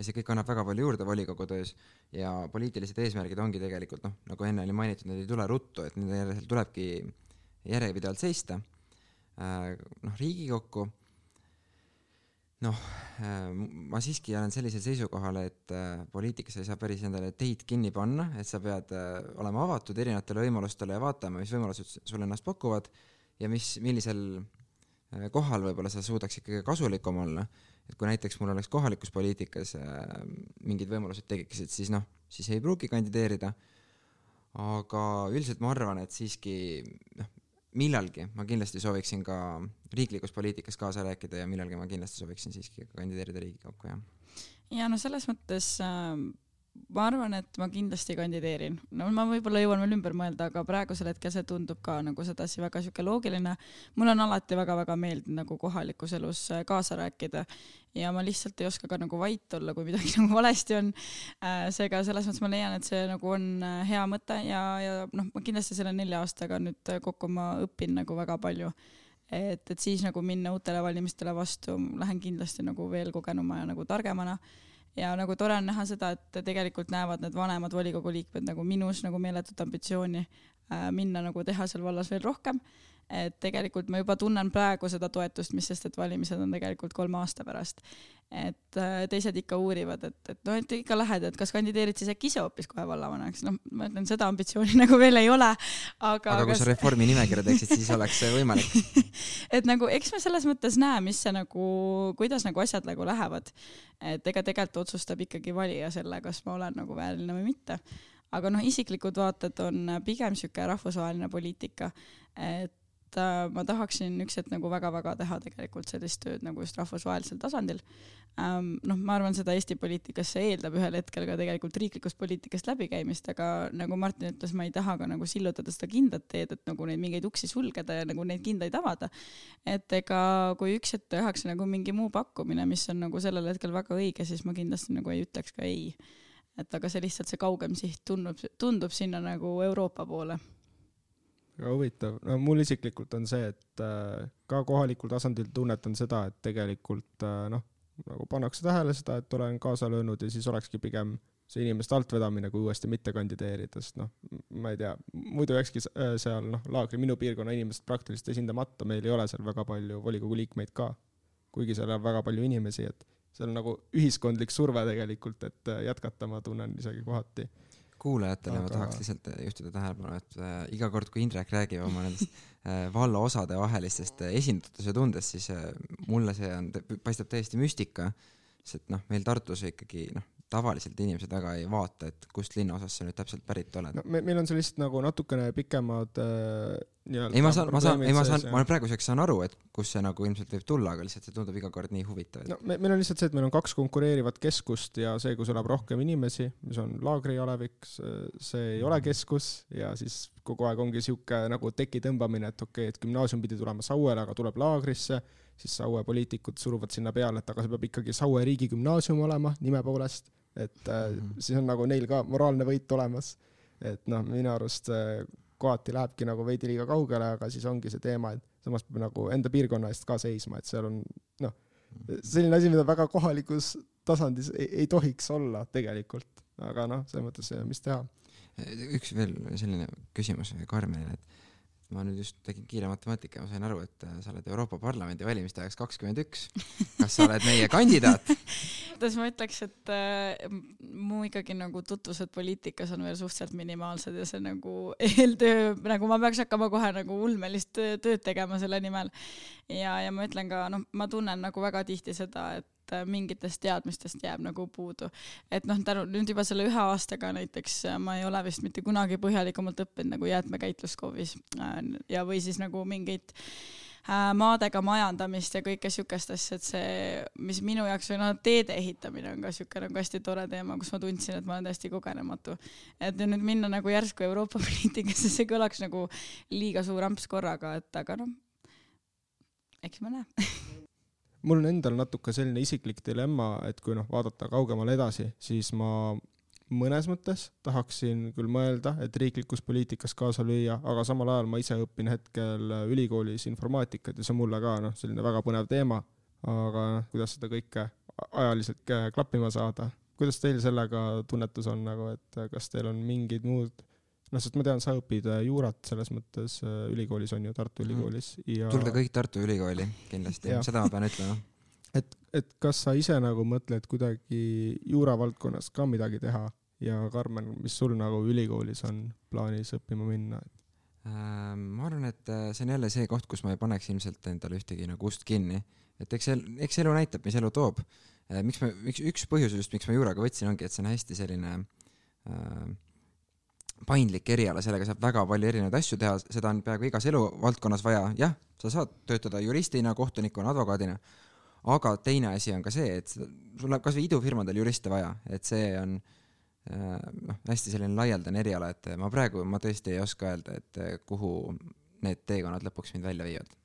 ja see kõik annab väga palju juurde volikogu töös ja poliitilised eesmärgid ongi tegelikult noh, nagu enne oli mainitud, need ei tule ruttu, et nende järel tulebki järjepidevalt seista. noh, Riigikokku noh, äh, ma siiski olen sellisel seisukohal, et äh, poliitikas ei saa päris endale teid kinni panna, et sa pead äh, olema avatud erinevatele võimalustele ja vaatama, mis võimalused sul ennast pakuvad ja mis, millisel kohal võib-olla sa suudaks ikkagi kasulikum olla. et kui näiteks mul oleks kohalikus poliitikas mingid võimalused tekiksid, siis noh, siis ei pruugi kandideerida, aga üldiselt ma arvan, et siiski noh, millalgi ma kindlasti sooviksin ka riiklikus poliitikas kaasa rääkida ja millalgi ma kindlasti sooviksin siiski ka kandideerida Riigikokku, jah. ja no selles mõttes äh, ma arvan, et ma kindlasti kandideerin. no ma võib-olla jõuan veel ümber mõelda, aga praegusel hetkel see tundub ka nagu sedasi väga sihuke loogiline. mul on alati väga-väga meeldinud nagu kohalikus elus äh, kaasa rääkida ja ma lihtsalt ei oska ka nagu vait olla, kui midagi (laughs) nagu valesti on. Äh, seega selles mõttes ma leian, et see nagu on äh, hea mõte ja, ja noh, ma kindlasti selle nelja aastaga nüüd kokku ma õpin nagu väga palju et, et siis nagu minna uutele valimistele vastu, lähen kindlasti nagu veel kogenuma ja nagu targemana ja nagu tore on näha seda, et tegelikult näevad need vanemad volikogu liikmed nagu minus nagu meeletut ambitsiooni äh, minna nagu teha seal vallas veel rohkem. Et tegelikult ma juba tunnen praegu seda toetust, mis sest, et valimised on tegelikult kolme aasta pärast et äh, teised ikka uurivad, et, et noh, et ikka lähed, et kas kandideerid siis äkki ise hoopis kohe vallavanaks, noh, ma ütlen, seda ambitsiooni (laughs) nagu veel ei ole, aga aga kui kas... sa Reformi nimekirja teeksid, siis oleks see võimalik (laughs) et nagu eks me selles mõttes näe, mis see nagu, kuidas nagu asjad nagu lähevad. et ega tegelikult otsustab ikkagi valija selle, kas ma olen nagu vääriline või mitte. aga noh, isiklikud vaated on pigem sihuke rahvusvaheline poliitika, et äh, ma tahaksin üks hetk nagu väga-väga teha tegelikult sellist tööd nagu just rahvusvahelisel tasandil ähm,. noh, ma arvan, seda Eesti poliitikas see eeldab ühel hetkel ka tegelikult riiklikust poliitikast läbikäimist, aga nagu Martin ütles, ma ei taha ka nagu sillutada seda kindlat teed, et nagu neid mingeid uksi sulgeda ja nagu neid kindaid avada. et ega kui üks hetk tehakse nagu mingi muu pakkumine, mis on nagu sellel hetkel väga õige, siis ma kindlasti nagu ei ütleks ka ei. et aga see lihtsalt see kaugem siht tundub, tundub sinna nagu Euroopa poole väga huvitav, no mul isiklikult on see, et äh, ka kohalikul tasandil tunnetan seda, et tegelikult äh, noh, nagu pannakse tähele seda, et olen kaasa löönud ja siis olekski pigem see inimeste altvedamine, kui uuesti mitte kandideerida, sest noh, ma ei tea, muidu jääkski äh, seal noh, laagri minu piirkonna inimesed praktiliselt esindamata, meil ei ole seal väga palju volikogu liikmeid ka. kuigi seal on väga palju inimesi, et see on nagu ühiskondlik surve tegelikult, et jätkata, ma tunnen isegi kohati kuulajatele aga... ma tahaks lihtsalt juhtida tähelepanu, et äh, iga kord, kui Indrek räägib oma nendest äh, vallaosade vahelistest äh, esindatuse tundest, siis äh, mulle see on, paistab täiesti müstika, sest noh, meil Tartus ikkagi noh, tavaliselt inimesed väga ei vaata, et kust linnaosast sa nüüd täpselt pärit oled. No me, meil on sellist nagu natukene pikemad äh, nii-öelda ei, ma saan, ma saan, ei ma saan ma praeguseks saan aru, et kus see nagu ilmselt võib tulla, aga lihtsalt see tundub iga kord nii huvitav, et no me, meil on lihtsalt see, et meil on kaks konkureerivat keskust ja see, kus elab rohkem inimesi, mis on Laagri alevik, see ei ole keskus ja siis kogu aeg ongi sihuke nagu teki tõmbamine, et okei okay,, et gümnaasium pidi tulema Sauele, aga tuleb Laagrisse, siis Saue poliitikud suruvad sinna peale, et aga see peab ikkagi Saue riigigümnaasium olema nime poolest, et äh, Mhm. siis on nagu neil ka moraalne võit olemas. et noh, minu arust see kohati lähebki nagu veidi liiga kaugele, aga siis ongi see teema, et samas peab nagu enda piirkonna eest ka seisma, et seal on noh, selline asi, mida väga kohalikus tasandis ei, ei tohiks olla tegelikult, aga noh, selles mõttes, mis teha. üks veel selline küsimus Karmenile, et ma nüüd just tegin kiire matemaatika ja ma sain aru, et äh, sa oled Euroopa Parlamendi valimiste ajaks kakskümmend üks. kas sa oled meie kandidaat? (laughs) mõttes ma ütleks, et äh, mu ikkagi nagu tutvused poliitikas on veel suhteliselt minimaalsed ja see nagu (laughs) eeltöö, nagu ma peaks hakkama kohe nagu ulmelist töö- tööd tegema selle nimel. ja, ja ma ütlen ka, noh, ma tunnen nagu väga tihti seda, et äh, mingitest teadmistest jääb nagu puudu. et noh, tänu nüüd juba selle ühe aastaga näiteks äh, ma ei ole vist mitte kunagi põhjalikumalt õppinud nagu jäätmekäitluskoovis äh, ja, või siis nagu mingeid äh, maadega majandamist ja kõike siukest asja, et see, mis minu jaoks või noh, teede ehitamine on ka siuke nagu hästi tore teema, kus ma tundsin, et ma olen täiesti kogenematu. et nüüd minna nagu järsku Euroopa (laughs) poliitikasse, see kõlaks nagu liiga suur amps korraga, et aga noh, eks me näe. mul on endal natuke selline isiklik dilemma, et kui noh, vaadata kaugemale edasi, siis ma mõnes mõttes tahaksin küll mõelda, et riiklikus poliitikas kaasa lüüa, aga samal ajal ma ise õpin hetkel ülikoolis informaatikat ja see on mulle ka noh, selline väga põnev teema. aga noh, kuidas seda kõike ajaliselt klappima saada, kuidas teil sellega tunnetus on nagu, et kas teil on mingid muud noh, sest ma tean, sa õpid äh, juurat selles mõttes äh, ülikoolis on ju, Tartu Mhm. Ülikoolis ja tulge kõik Tartu Ülikooli kindlasti seda ma pean ütlema. (laughs) et, et kas sa ise nagu mõtled kuidagi juuravaldkonnas ka midagi teha ja Karmen, mis sul nagu ülikoolis on plaanis õppima minna? Ähm, ma arvan, et äh, see on jälle see koht, kus ma ei paneks ilmselt endale ühtegi nagu ust kinni, et eks elu, eks elu näitab, mis elu toob. miks ma, miks üks põhjus just, miks ma juuraga võtsin, ongi, et see on hästi selline äh, paindlik eriala, sellega saab väga palju erinevaid asju teha, seda on peaaegu igas eluvaldkonnas vaja, jah, sa saad töötada juristina, kohtunikuna, advokaadina, aga teine asi on ka see, et sul läheb kasvõi idufirmadel juriste vaja, et see on äh, noh, hästi selline laialdane eriala, et ma praegu, ma tõesti ei oska öelda, et äh, kuhu need teekonnad lõpuks mind välja viivad.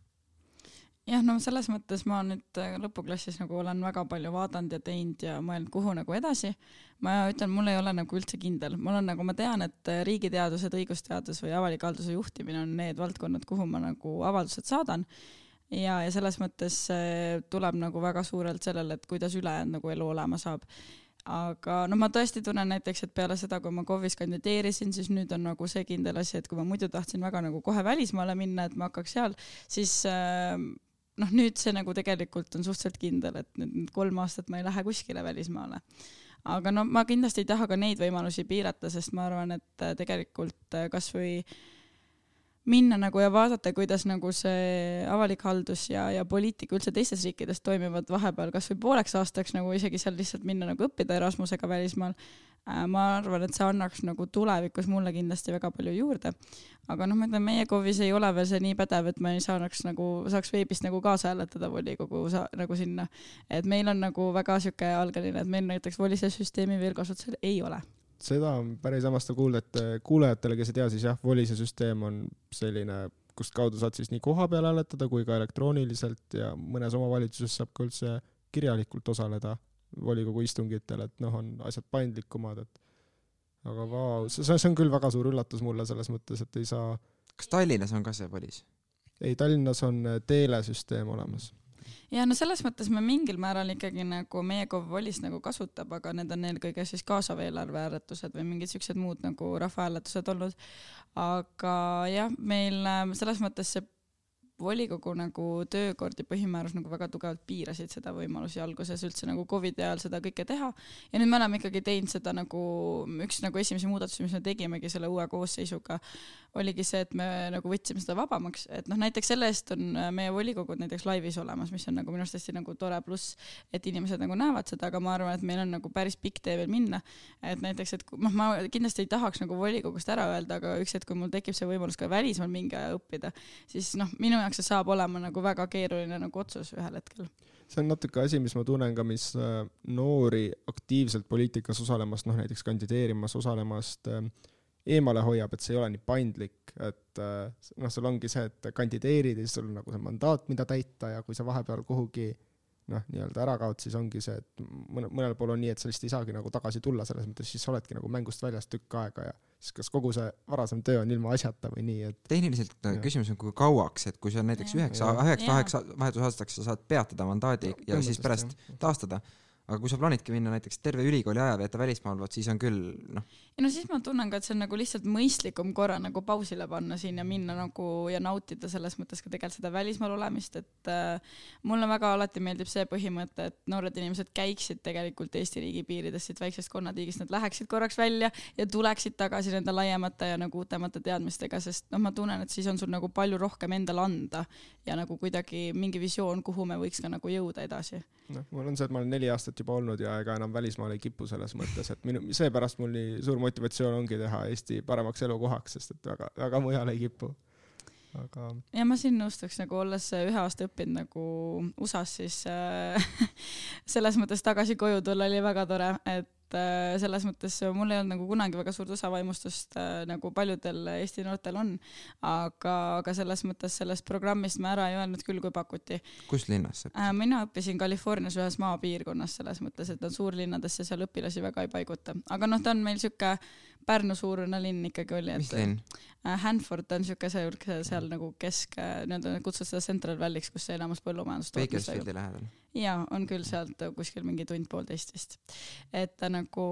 jah, no selles mõttes ma nüüd äh, lõpuklassis nagu olen väga palju vaadanud ja teinud ja mõelnud, kuhu nagu edasi. ma ütlen, mul ei ole nagu üldse kindel, mul on nagu, ma tean, et äh, riigiteadused, õigusteadus või avaliku halduse juhtimine on need valdkonnad, kuhu ma nagu avaldused saadan. ja, ja selles mõttes äh, tuleb nagu väga suurelt sellele, et kuidas ülejäänud nagu elu olema saab aga no ma tõesti tunnen näiteks, et peale seda, kui ma KOV-is kandideerisin, siis nüüd on nagu see kindel asi, et kui ma muidu tahtsin väga nagu kohe välismaale minna, et ma hakkaks seal, siis äh, noh, nüüd see nagu tegelikult on suhteliselt kindel, et nüüd kolm aastat ma ei lähe kuskile välismaale. aga no ma kindlasti ei taha ka neid võimalusi piirata, sest ma arvan, et äh, tegelikult äh, kasvõi minna nagu ja vaadata, kuidas nagu see avalik haldus ja, ja poliitika üldse teistes riikides toimivad vahepeal kasvõi pooleks aastaks nagu isegi seal lihtsalt minna nagu õppida Erasmusega välismaal. ma arvan, et see annaks nagu tulevikus mulle kindlasti väga palju juurde. aga noh, ma ütlen, meie KOV-is ei ole veel see nii pädev, et ma ei saaks nagu, saaks veebist nagu kaasa hääletada volikogu sa, nagu sinna. et meil on nagu väga sihuke algeline, et meil näiteks volise süsteemi veel kasutusel ei ole seda on päris hämmastav kuulda, et äh, kuulajatele, kes ei tea, siis jah, volise süsteem on selline, kust kaudu saad siis nii kohapeal hääletada kui ka elektrooniliselt ja mõnes omavalitsuses saab ka üldse kirjalikult osaleda volikogu istungitel, et noh, on asjad paindlikumad, et aga vau, see, see on küll väga suur üllatus mulle selles mõttes, et ei saa, kas Tallinnas on ka see polis? ei Tallinnas on äh, teelesüsteem olemas. Ja no selles mõttes me mingil määral ikkagi nagu meie KOV volis nagu kasutab, aga need on eelkõige siis kaasav eelarvehääletused või mingid siuksed muud nagu rahvahääletused olnud. aga jah, meil äh, selles mõttes see volikogu nagu töökord ja põhimäärus nagu väga tugevalt piirasid seda võimalusi alguses üldse nagu Covidi ajal seda kõike teha. ja nüüd me oleme ikkagi teinud seda nagu, üks nagu esimesi muudatusi, mis me tegimegi selle uue koosseisuga, oligi see, et me nagu võtsime seda vabamaks, et noh, näiteks selle eest on meie volikogud näiteks laivis olemas, mis on nagu minu arust hästi nagu tore pluss, et inimesed nagu näevad seda, aga ma arvan, et meil on nagu päris pikk tee veel minna. et näiteks, et noh, ma kindlasti ei tahaks nagu volikogust ära öelda, aga üks hetk, kui mul tekib see võimalus ka välismaal mingi aja õppida, siis noh, minu jaoks see saab olema nagu väga keeruline nagu otsus ühel hetkel see on natuke asi, mis ma tunnen ka, mis äh, noori aktiivselt poliitikas osalemast, noh näiteks kandideerimas, osalemast äh, eemale hoiab, et see ei ole nii paindlik, et äh, noh, sul ongi see, et kandideerid ja siis sul on nagu see mandaat, mida täita ja kui sa vahepeal kuhugi noh, nii-öelda ära kaod, siis ongi see, et mõne, mõnel pool on nii, et sa lihtsalt ei saagi nagu tagasi tulla, selles mõttes siis sa oledki nagu mängust väljas tükk aega ja siis kas kogu see varasem töö on ilma asjata või nii, et tehniliselt ja. küsimus on, kui kauaks, et kui sa näiteks üheksa, üheksa, kaheksa vahetusaastaks sa saad peatada mandaadi ja, ja siis pärast jah. taastada aga kui sa plaanidki minna näiteks terve ülikooli aja veeta välismaal, vot siis on küll noh. ei no siis ma tunnen ka, et see on nagu lihtsalt mõistlikum korra nagu pausile panna siin ja minna nagu ja nautida selles mõttes ka tegelikult seda välismaal olemist, et äh, mulle väga alati meeldib see põhimõte, et noored inimesed käiksid tegelikult Eesti riigi piiridest, siit väiksest konnatiigist, nad läheksid korraks välja ja tuleksid tagasi nende laiemate ja nagu uutemate teadmistega, sest noh, ma tunnen, et siis on sul nagu palju rohkem endale anda ja nagu kuidagi mingi visioon, kuhu me võiks ka nagu jõuda edasi. noh, mul on see, et ma olen neli aastat aastat juba olnud ja ega enam välismaale ei kipu selles mõttes, et minu, seepärast mul nii suur motivatsioon ongi teha Eesti paremaks elukohaks, sest et väga, väga mujale ei kipu. aga. ja ma siin nõustuks nagu olles ühe aasta õppinud nagu USA-s, siis äh, (laughs) selles mõttes tagasi koju tulla oli väga tore, et et äh, selles mõttes mul ei olnud nagu kunagi väga suurt osavaimustust äh, nagu paljudel Eesti noortel on, aga, aga selles mõttes sellest programmist ma ära ei öelnud küll, kui pakuti. kus linnas sa õppisid? Äh, mina õppisin Californias ühes maapiirkonnas selles mõttes, et nad suurlinnadesse seal õpilasi väga ei paiguta, aga noh, ta on meil sihuke Pärnu suurune linn ikkagi oli, et mis linn? Hanford on siuke see, seal nagu kesk, nii-öelda kutsud seda Central Valley'ks, kus enamus põllumajandust Bakersfieldi lähedal jaa, on küll sealt kuskil mingi tund-poolteist vist. et ta nagu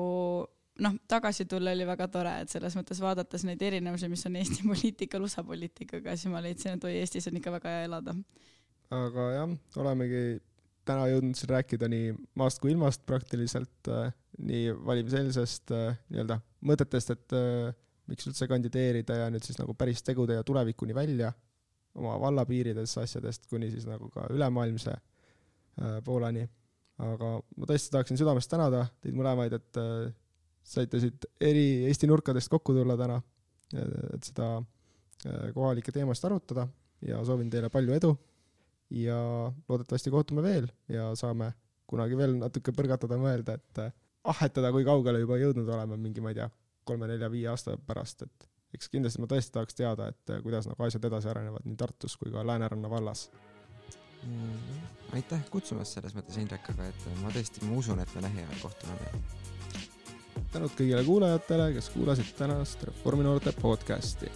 noh, tagasi tulla oli väga tore, et selles mõttes vaadates neid erinevusi, mis on Eesti (laughs) poliitikal USA poliitikaga, siis ma leidsin, et oi, Eestis on ikka väga hea elada. aga jah, olemegi täna jõudnud siin rääkida nii maast kui ilmast praktiliselt äh,, nii valimiseelsest äh, nii-öelda mõtetest, et äh, miks üldse kandideerida ja nüüd siis nagu päris tegude ja tulevikuni välja, oma valla piirides asjadest kuni siis nagu ka ülemaailmse Äh, Poolani. aga ma tõesti tahaksin südamest tänada teid mõlemaid, et äh, saite siit eri Eesti nurkadest kokku tulla täna, et seda äh, kohalike teemasid arutada ja soovin teile palju edu ja loodetavasti kohtume veel ja saame kunagi veel natuke põrgatada, mõelda, et ahhetada, kui kaugele juba jõudnud oleme mingi, ma ei tea, kolme-nelja-viie aasta pärast, et eks kindlasti ma tõesti tahaks teada, et kuidas nagu asjad edasi arenevad nii Tartus kui ka Lääneranna vallas. Aitäh kutsumast selles mõttes, Indrek, aga et ma tõesti, ma usun, et me lähiajal kohtume veel. tänud kõigile kuulajatele, kes kuulasid tänast Reforminoorte podcasti